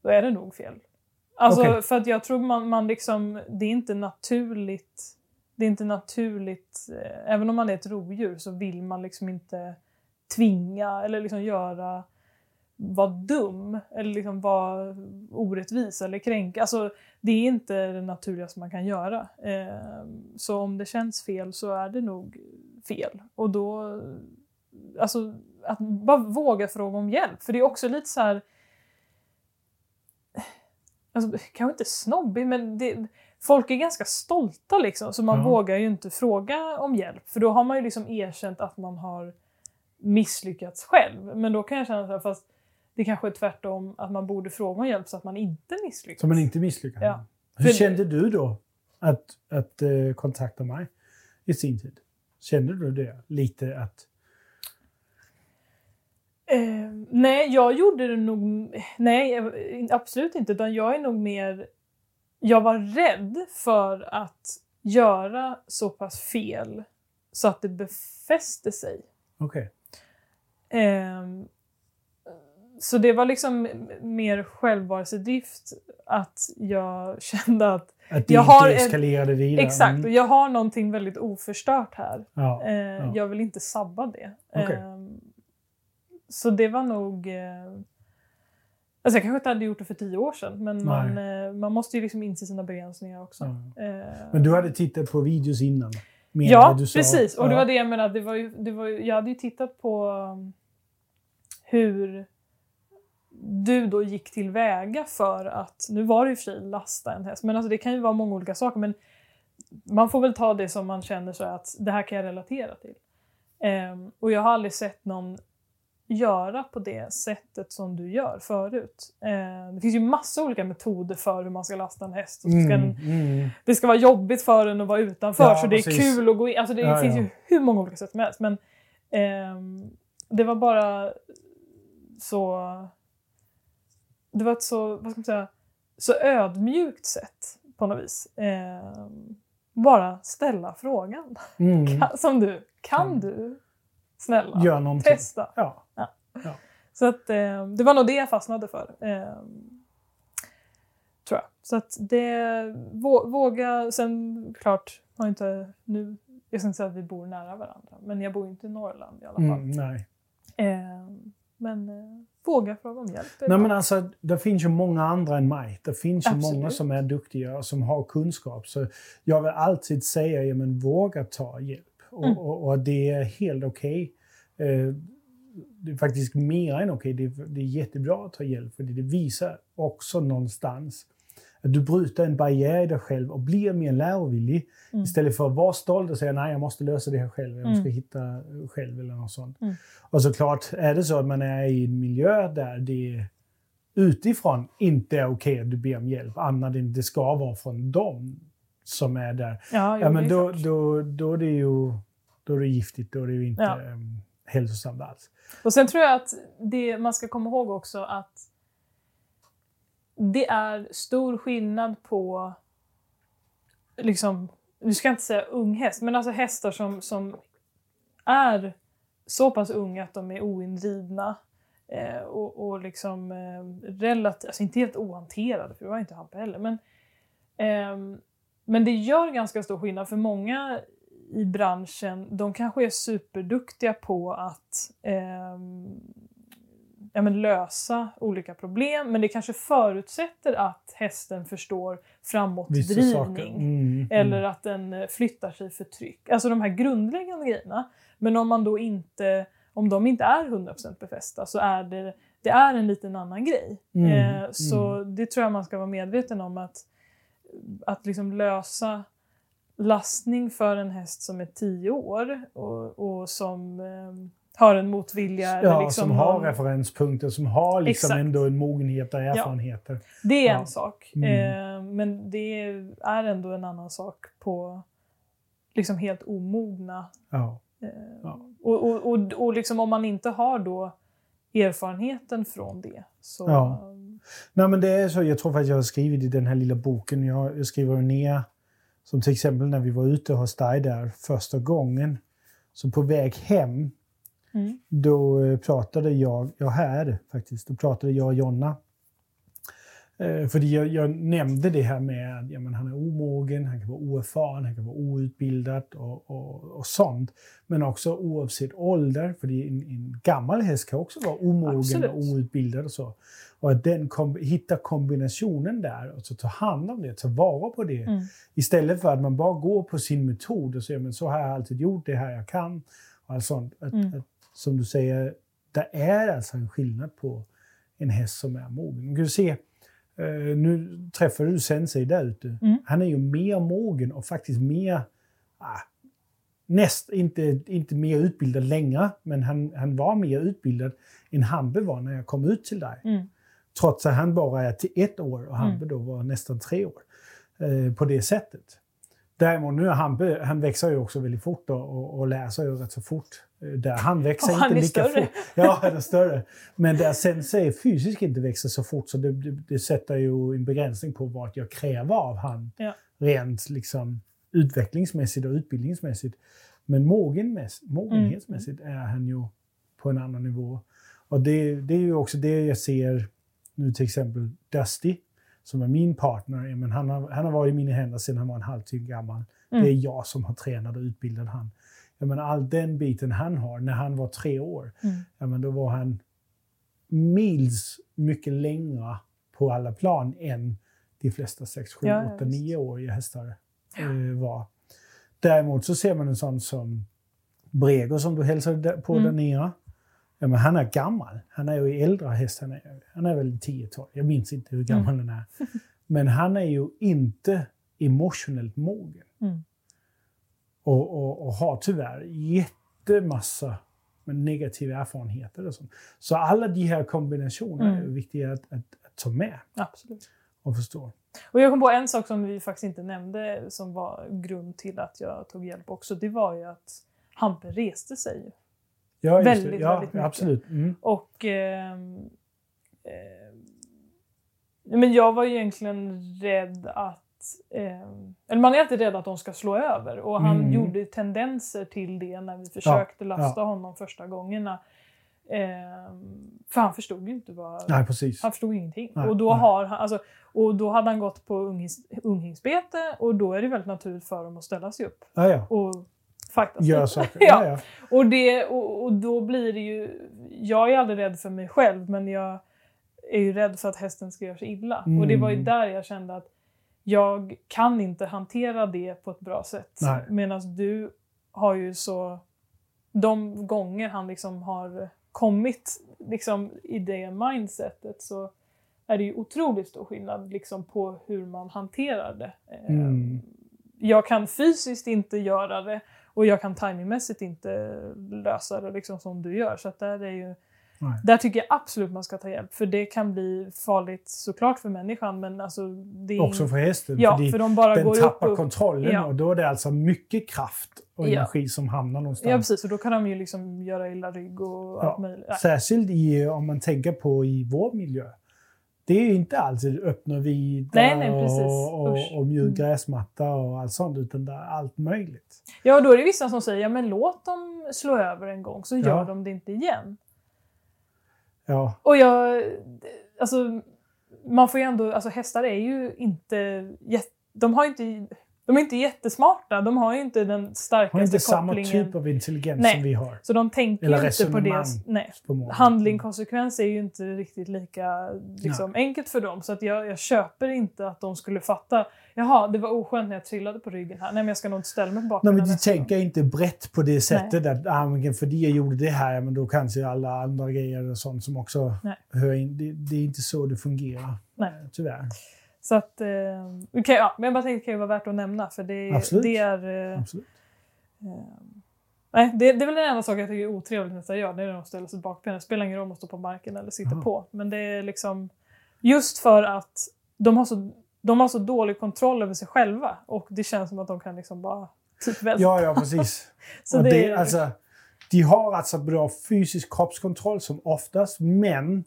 då är det nog fel. Alltså Okej. för att jag tror man, man liksom, det är inte naturligt. Det är inte naturligt, eh, även om man är ett rovdjur så vill man liksom inte tvinga eller liksom göra, vara dum eller liksom vara orättvis eller kränka. Alltså det är inte det naturligaste man kan göra. Eh, så om det känns fel så är det nog fel. Och då, alltså att bara våga fråga om hjälp. För det är också lite så här, alltså kanske inte snobbig men det, folk är ganska stolta liksom. Så man Ja. vågar ju inte fråga om hjälp. För då har man ju liksom erkänt att man har misslyckats själv. Men då kan jag känna så här, fast det kanske är tvärtom att man borde fråga om hjälp så att man inte misslyckas. så man inte misslyckas. Ja. Hur För- kände du då att, att eh, kontakta mig i sin tid? Kände du det lite att... Eh, nej, jag gjorde det nog... Nej, eh, absolut inte. Utan jag är nog mer... Jag var rädd för att göra så pass fel så att det befäste sig. Okej. Ehm, så det var liksom mer självbevarelsedrift att jag kände att Att det Jag inte har eskalerade vidare? exakt, och Mm. jag har någonting väldigt oförstört här. Ja. Eh, Ja. Jag vill inte sabba det. Okej. Ehm, så det var nog... Alltså jag kanske inte hade gjort det för tio år sedan, men man, eh, man måste ju liksom inse sina begränsningar också. Ja. Eh, Men du hade tittat på videos innan? Ja, precis. Och det var det jag menade. Det var ju, det var ju, jag hade ju tittat på um, hur du då gick tillväga för att, nu var det ju i och för sig lasta en häst, men alltså det kan ju vara många olika saker. Men man får väl ta det som man känner så att det här kan jag relatera till. Ehm, och jag har aldrig sett någon göra på det sättet som du gör förut. Eh, det finns ju massa olika metoder för hur man ska lasta en häst. Så ska Mm, den, mm. det ska vara jobbigt för den att vara utanför, Ja, så det är precis. kul att gå in. Alltså det Ja, finns ja. ju hur många olika sätt som helst. Men ehm, det var bara så... Det var ett så, vad ska man säga, så ödmjukt sätt på något vis. Ehm, bara ställa frågan. Mm. Kan, som du. Kan Kan. du snälla testa? Ja. Så att, eh, det var nog det jag fastnade för. Eh, tror jag. Så att det, vå, våga, sen klart, har inte nu, jag ska inte säga att vi bor nära varandra, men jag bor inte i Norrland i alla fall. Mm, nej. Eh, men eh, våga fråga om hjälp. Nej, men alltså, det finns ju många andra än mig. Det finns ju Absolut. många som är duktiga och som har kunskap. Så jag vill alltid säga, ja, men våga ta hjälp. Och, Mm. och, och det är helt okej. Eh, det är faktiskt mer än okej. Det, är- det är jättebra att ta hjälp, för det visar också någonstans att du bryter en barriär i dig själv och blir mer lärovillig. Mm. Istället för att vara stolt och säga nej, jag måste lösa det här själv. Jag måste Mm. hitta själv eller något sånt. Mm. Och såklart, är det så att man är i en miljö där det utifrån inte är okej att du ber om hjälp, annat än det ska vara från dem som är där. ja, jo, Ja, men det då, då, då är det ju då är det giftigt, då är det ju inte Ja. um, hälsosamt alls. Och sen tror jag att det man ska komma ihåg också att det är stor skillnad på, liksom, nu ska jag inte säga ung häst, men alltså hästar som, som är så pass unga att de är oinridna eh, och, och liksom eh, relativt, alltså inte helt ohanterade, för det var inte Hampe heller, men, eh, men det gör ganska stor skillnad för många i branschen, de kanske är superduktiga på att ehm, ja, men lösa olika problem, men det kanske förutsätter att hästen förstår framåtdrivning. Mm, Eller mm. att den eh, flyttar sig för tryck. Alltså de här grundläggande grejerna. Men om man då inte, om de inte är 100% befästa så är det, det är en liten annan grej. Mm, Eh, så det tror jag man ska vara medveten om att, att liksom lösa lastning för en häst som är 10 år och, och som eh, har en motvilja. Ja, liksom som har någon- referenspunkter, som har liksom Exakt. ändå en mogenhet och erfarenheter. Det är Ja. en sak. Mm. Eh, men det är ändå en annan sak på liksom helt omogna. Ja. Eh, Ja. Och, och, och, och liksom om man inte har då erfarenheten från det så... Ja. Nej, men det är så, jag tror faktiskt jag har skrivit i den här lilla boken, jag, skriver ner, som till exempel när vi var ute hos dig där första gången, så på väg hem, Mm. då eh, pratade jag, ja här faktiskt, då pratade jag och Jonna. Eh, för jag, jag nämnde det här med att ja, han är omogen, han kan vara oerfaren, han kan vara outbildad och, och, och sånt. Men också oavsett ålder, för en, en gammal häst kan också vara omogen Absolut. och outbildad och så. Och att den kom, hitta kombinationen där och så ta hand om det, ta vara på det. Mm. Istället för att man bara går på sin metod och säger men så har jag alltid gjort, det här jag kan. Och allt sånt. Att, Mm. att, som du säger, det är alltså en skillnad på en häst som är mogen. Du kan se, eh, nu träffade du Sensei där ute. Mm. Han är ju mer mogen och faktiskt mer, ah, näst, inte, inte mer utbildad längre, men han, han var mer utbildad än Hambe var när jag kom ut till dig. Mm. Trots att han bara är till ett år och Hampe Mm. då var nästan tre år. Eh, på det sättet. Däremot nu Hampe, han växer ju också väldigt fort och, och lär sig ju rätt så fort. Eh, Där han växer Och han inte är lika större. fort. Ja, han är större. Men där Sensei fysiskt inte växer så fort så det, det, det sätter ju en begränsning på vad jag kräver av han. Ja. Rent liksom utvecklingsmässigt och utbildningsmässigt. Men mogenmäss- mogenhetsmässigt är han ju på en annan nivå. Och det, det är ju också det jag ser nu till exempel Dusty, som är min partner. ja, Men han, har, han har varit i mina händer sedan han var en halvtid gammal. Mm. Det är jag som har tränat och utbildat han. Jag menar, all den biten han har, när han var tre år, Mm. ja, men då var han mils mycket längre på alla plan än de flesta 6, 7, Ja, ja, 8, visst. 9-åriga hästar eh, var. Däremot så ser man en sån som Brego som du hälsade på Mm. där nere. Ja, men han är gammal. Han är ju äldre häst. Han är, han är väl 10-12. Jag minns inte hur gammal Mm. han är. Men han är ju inte emotionellt mogen. Mm. Och, och, och har tyvärr jättemassa med negativa erfarenheter. Och sånt. Så alla de här kombinationerna Mm. är viktiga att, att, att ta med Absolut. och förstå. Och jag kom på en sak som vi faktiskt inte nämnde som var grund till att jag tog hjälp också. Det var ju att Hampe reste sig. Ja. Väldigt, ja, väldigt mycket. Absolut. Mm. Och... ehm, ehm, men jag var ju egentligen rädd att... ehm, eller man är alltid rädd att de ska slå över. Och han Mm. gjorde tendenser till det när vi försökte lasta honom första gångerna. Ehm, för han förstod ju inte vad... Nej, precis. Han förstod ingenting. Nej, och, då nej. har han, alltså, och då hade han gått på unghings, unghingsbete och då är det väldigt naturligt för dem att ställa sig upp Ja, ja. och fakta Gör saker. ja. Och, det, och, och då blir det ju... Jag är aldrig rädd för mig själv men jag är ju rädd för att hästen ska göra sig illa. Och det var ju Mm. där jag kände att jag kan inte hantera det på ett bra sätt. Medan du har ju så... De gånger han liksom har kommit liksom, i det mindsetet så är det ju otroligt stor skillnad liksom, på hur man hanterar det. Mm. Jag kan fysiskt inte göra det och jag kan timingmässigt inte lösa det liksom, som du gör. Så där, är ju, Nej. där tycker jag absolut man ska ta hjälp. För det kan bli farligt såklart för människan men alltså... Det är Också för hästen. Ja, för de, bara den går upp tappar och upp. kontrollen Ja. och då är det alltså mycket kraft och Ja. energi som hamnar någonstans. Ja precis, och då kan de ju liksom göra illa rygg och allt möjligt. Särskilt i, om man tänker på i vår miljö. Det är ju inte alltid öppna vidar Nej, nej, och, och, och mjuk Mm. gräsmatta och allt sånt, utan det är allt möjligt. Ja, då är det vissa som säger ja men låt dem slå över en gång så gör Ja. de det inte igen. Ja, Och jag... Alltså, man får ju ändå... Alltså hästar är ju inte... De har ju inte... De är inte jättesmarta. De har ju inte den har starkaste inte samma kopplingen. typ av intelligens Nej. som vi har. Så de tänker Eller inte på det. Nej. Handling, konsekvens är ju inte riktigt lika liksom, enkelt för dem. Så att jag, jag köper inte att de skulle fatta. Jaha, det var oskönt när jag trillade på ryggen här. Nej, men jag ska nog inte ställa mig på Nej, bakbenen men de nästa gång. tänker inte brett på det sättet att ah, men för jag gjorde det här, men då kanske alla andra grejer och sånt som också Nej. hör in. Det, det är inte så det fungerar, Nej. tyvärr. Så att, eh, okay, ja, men jag bara tänkte det kan ju vara värt att nämna för det, Absolut. det är... Eh, Absolut. eh, nej, det, det är väl den enda sak jag tycker är otrevligt när jag gör, det är när de ställer sig på bakbenen. Det spelar ingen roll om de står på marken eller sitter Aha. på. Men det är liksom just för att de har, så, de har så dålig kontroll över sig själva och det känns som att de kan liksom bara typ välta. Ja, ja, precis. så och det, det, alltså, de har alltså bra fysisk kroppskontroll som oftast, men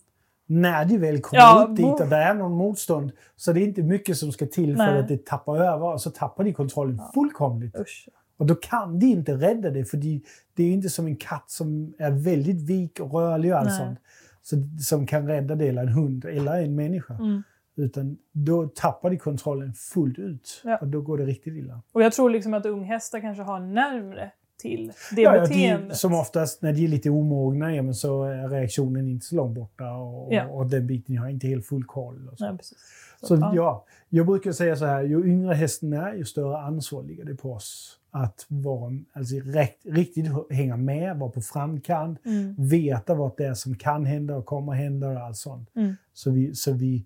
när de väl kommer Ja, ut dit och det är någon motstånd så det är inte mycket som ska till för Nej. att det tappar över och så tappar de kontrollen fullkomligt. Usch. Och då kan de inte rädda det för de, det är inte som en katt som är väldigt vik och rörlig och allt sånt. Så, som kan rädda det, eller en hund eller en människa. Mm. Utan då tappar de kontrollen fullt ut Ja. och då går det riktigt illa. Och jag tror liksom att unghästar kanske har närmre till det Ja, beteendet. de, som oftast när de är lite omogna, ja, men så är reaktionen inte så långt borta och, Ja. och den biten har inte helt full koll. Och så. Nej, precis. Så ja. ja, jag brukar säga så här, ju yngre hästen är, ju större ansvar ligger det på oss. Att vara, alltså, rätt, riktigt hänga med, vara på framkant, Mm. veta vad det är som kan hända och kommer hända och allt sånt. Mm. Så, vi, så vi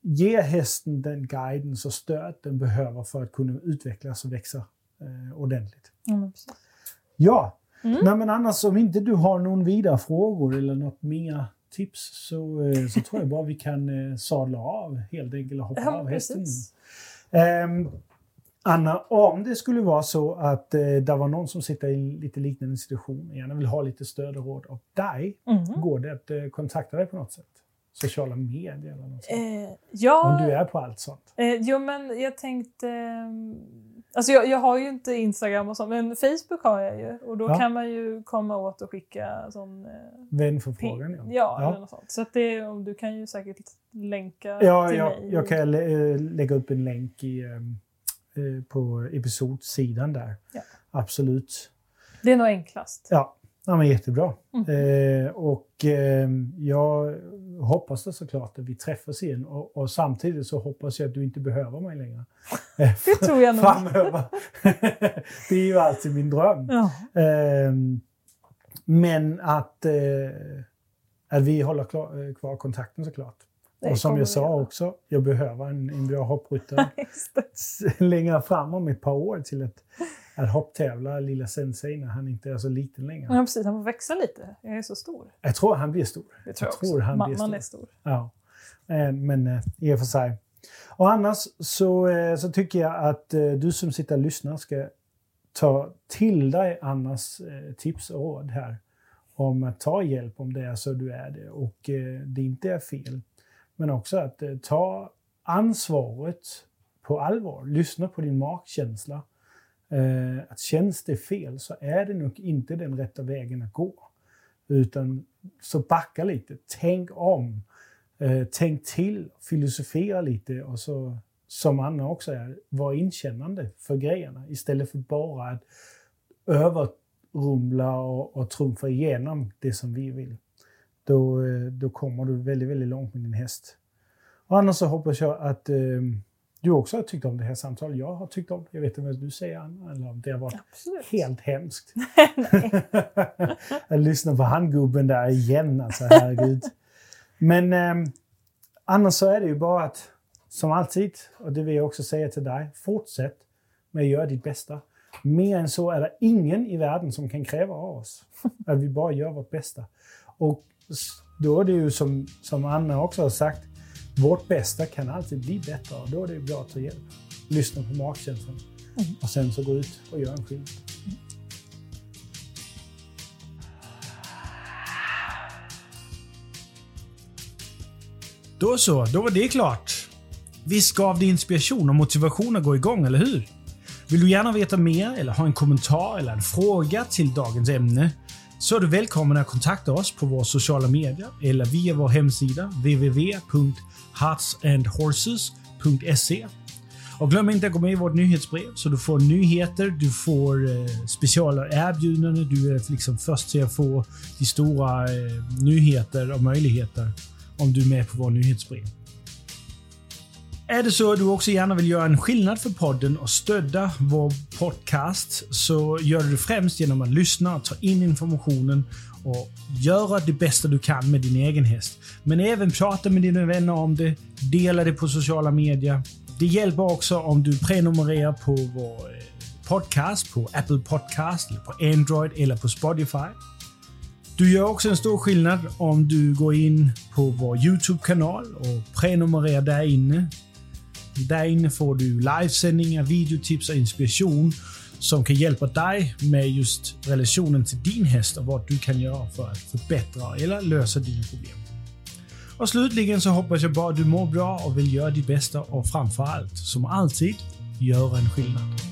ger hästen den guidance och stöd den behöver för att kunna utvecklas och växa eh, ordentligt. Ja. Ja, Mm. Nej, men annars om inte du har någon vidare frågor eller något mer tips så, eh, så tror jag bara vi kan eh, sadla av helt enkelt och hoppa Ja, av hästen. Ehm, Anna, om det skulle vara så att eh, det var någon som sitter i en lite liknande situation och gärna vill ha lite stöd och råd av dig, Mm. går det att eh, kontakta dig på något sätt? Sociala medier eller något sånt? Eh, ja, Om du är på allt sånt? eh, jo men jag tänkte... Alltså jag, jag har ju inte Instagram och sånt, men Facebook har jag ju. Och då Ja. kan man ju komma åt och skicka sån... Eh, Vänförfrågan, ja. Ja, Ja. eller något sånt. Så att det, du kan ju säkert länka Ja, till jag, mig. jag kan lä- eh, lägga upp en länk i, ehm, eh, på episodsidan där. Ja. Absolut. Det är nog enklast. Ja, ja men jättebra. Mm. Eh, och eh, jag hoppas det såklart att vi träffas igen och, och samtidigt så hoppas jag att du inte behöver mig längre. Det tror jag nog. Framöver. det är ju alltid min dröm. Ja. Eh, men att, eh, att vi håller klar, kvar kontakten såklart. Det och som jag sa också, jag behöver en, en bra hoppryttare längre fram om ett par år till att, att hopptävla lilla Sensei när han inte är så liten längre. Ja, precis. Han får växa lite. Jag är så stor. Jag tror han blir stor. Det tror jag, tror också. han Mamman stor. är stor. Ja, Eh, men eh, i och för sig. Och annars så, eh, så tycker jag att du som sitter och lyssnar ska ta till dig Annas tips och råd här om att ta hjälp om det är så du är det och det inte är fel. Men också att ta ansvaret på allvar. Lyssna på din magkänsla. Eh, att känns det fel så är det nog inte den rätta vägen att gå. Utan så backa lite, tänk om. Eh, tänk till, filosofera lite och så, som Anna också är, var inkännande för grejerna istället för bara att överrumla och, och trumfa igenom det som vi vill. Då, eh, då kommer du väldigt, väldigt långt med din häst. Och annars så hoppas jag att eh, du också har tyckt om det här samtalet. Jag har tyckt om det. Jag vet inte vad du säger Anna, eller om det har varit Absolut. helt hemskt. Jag lyssnar på handgubben där igen, alltså herregud. Men eh, annars så är det ju bara att, som alltid, och det vill jag också säga till dig, fortsätt med att göra ditt bästa. Mer än så är det ingen i världen som kan kräva av oss. Att vi bara gör vårt bästa. Och då är det ju som, som Anna också har sagt, vårt bästa kan alltid bli bättre och då är det bra att ta hjälp. Lyssna på magkänslan och sen så gå ut och göra en skillnad. Då så, då var det klart. Visst gav det inspiration och motivation att gå igång, eller hur? Vill du gärna veta mer eller ha en kommentar eller en fråga till dagens ämne så är du välkommen att kontakta oss på våra sociala medier eller via vår hemsida heartsandhorses.se Och glöm inte att gå med i vårt nyhetsbrev så du får nyheter, du får eh, speciella erbjudanden, du är liksom först till att få de stora eh, nyheter och möjligheter om du är med på vår nyhetsbrev. Är det så att du också gärna vill göra en skillnad för podden och stödja vår podcast så gör du det främst genom att lyssna och ta in informationen och göra det bästa du kan med din egen häst. Men även prata med dina vänner om det, dela det på sociala medier. Det hjälper också om du prenumererar på vår eh, podcast på Apple Podcast, eller på Android eller på Spotify. Du gör också en stor skillnad om du går in på vår Youtube-kanal och prenumererar där inne. Där inne får du livesändningar, videotips och inspiration som kan hjälpa dig med just relationen till din häst och vad du kan göra för att förbättra eller lösa dina problem. Och slutligen så hoppas jag bara att du mår bra och vill göra ditt bästa och framför allt, som alltid, göra en skillnad.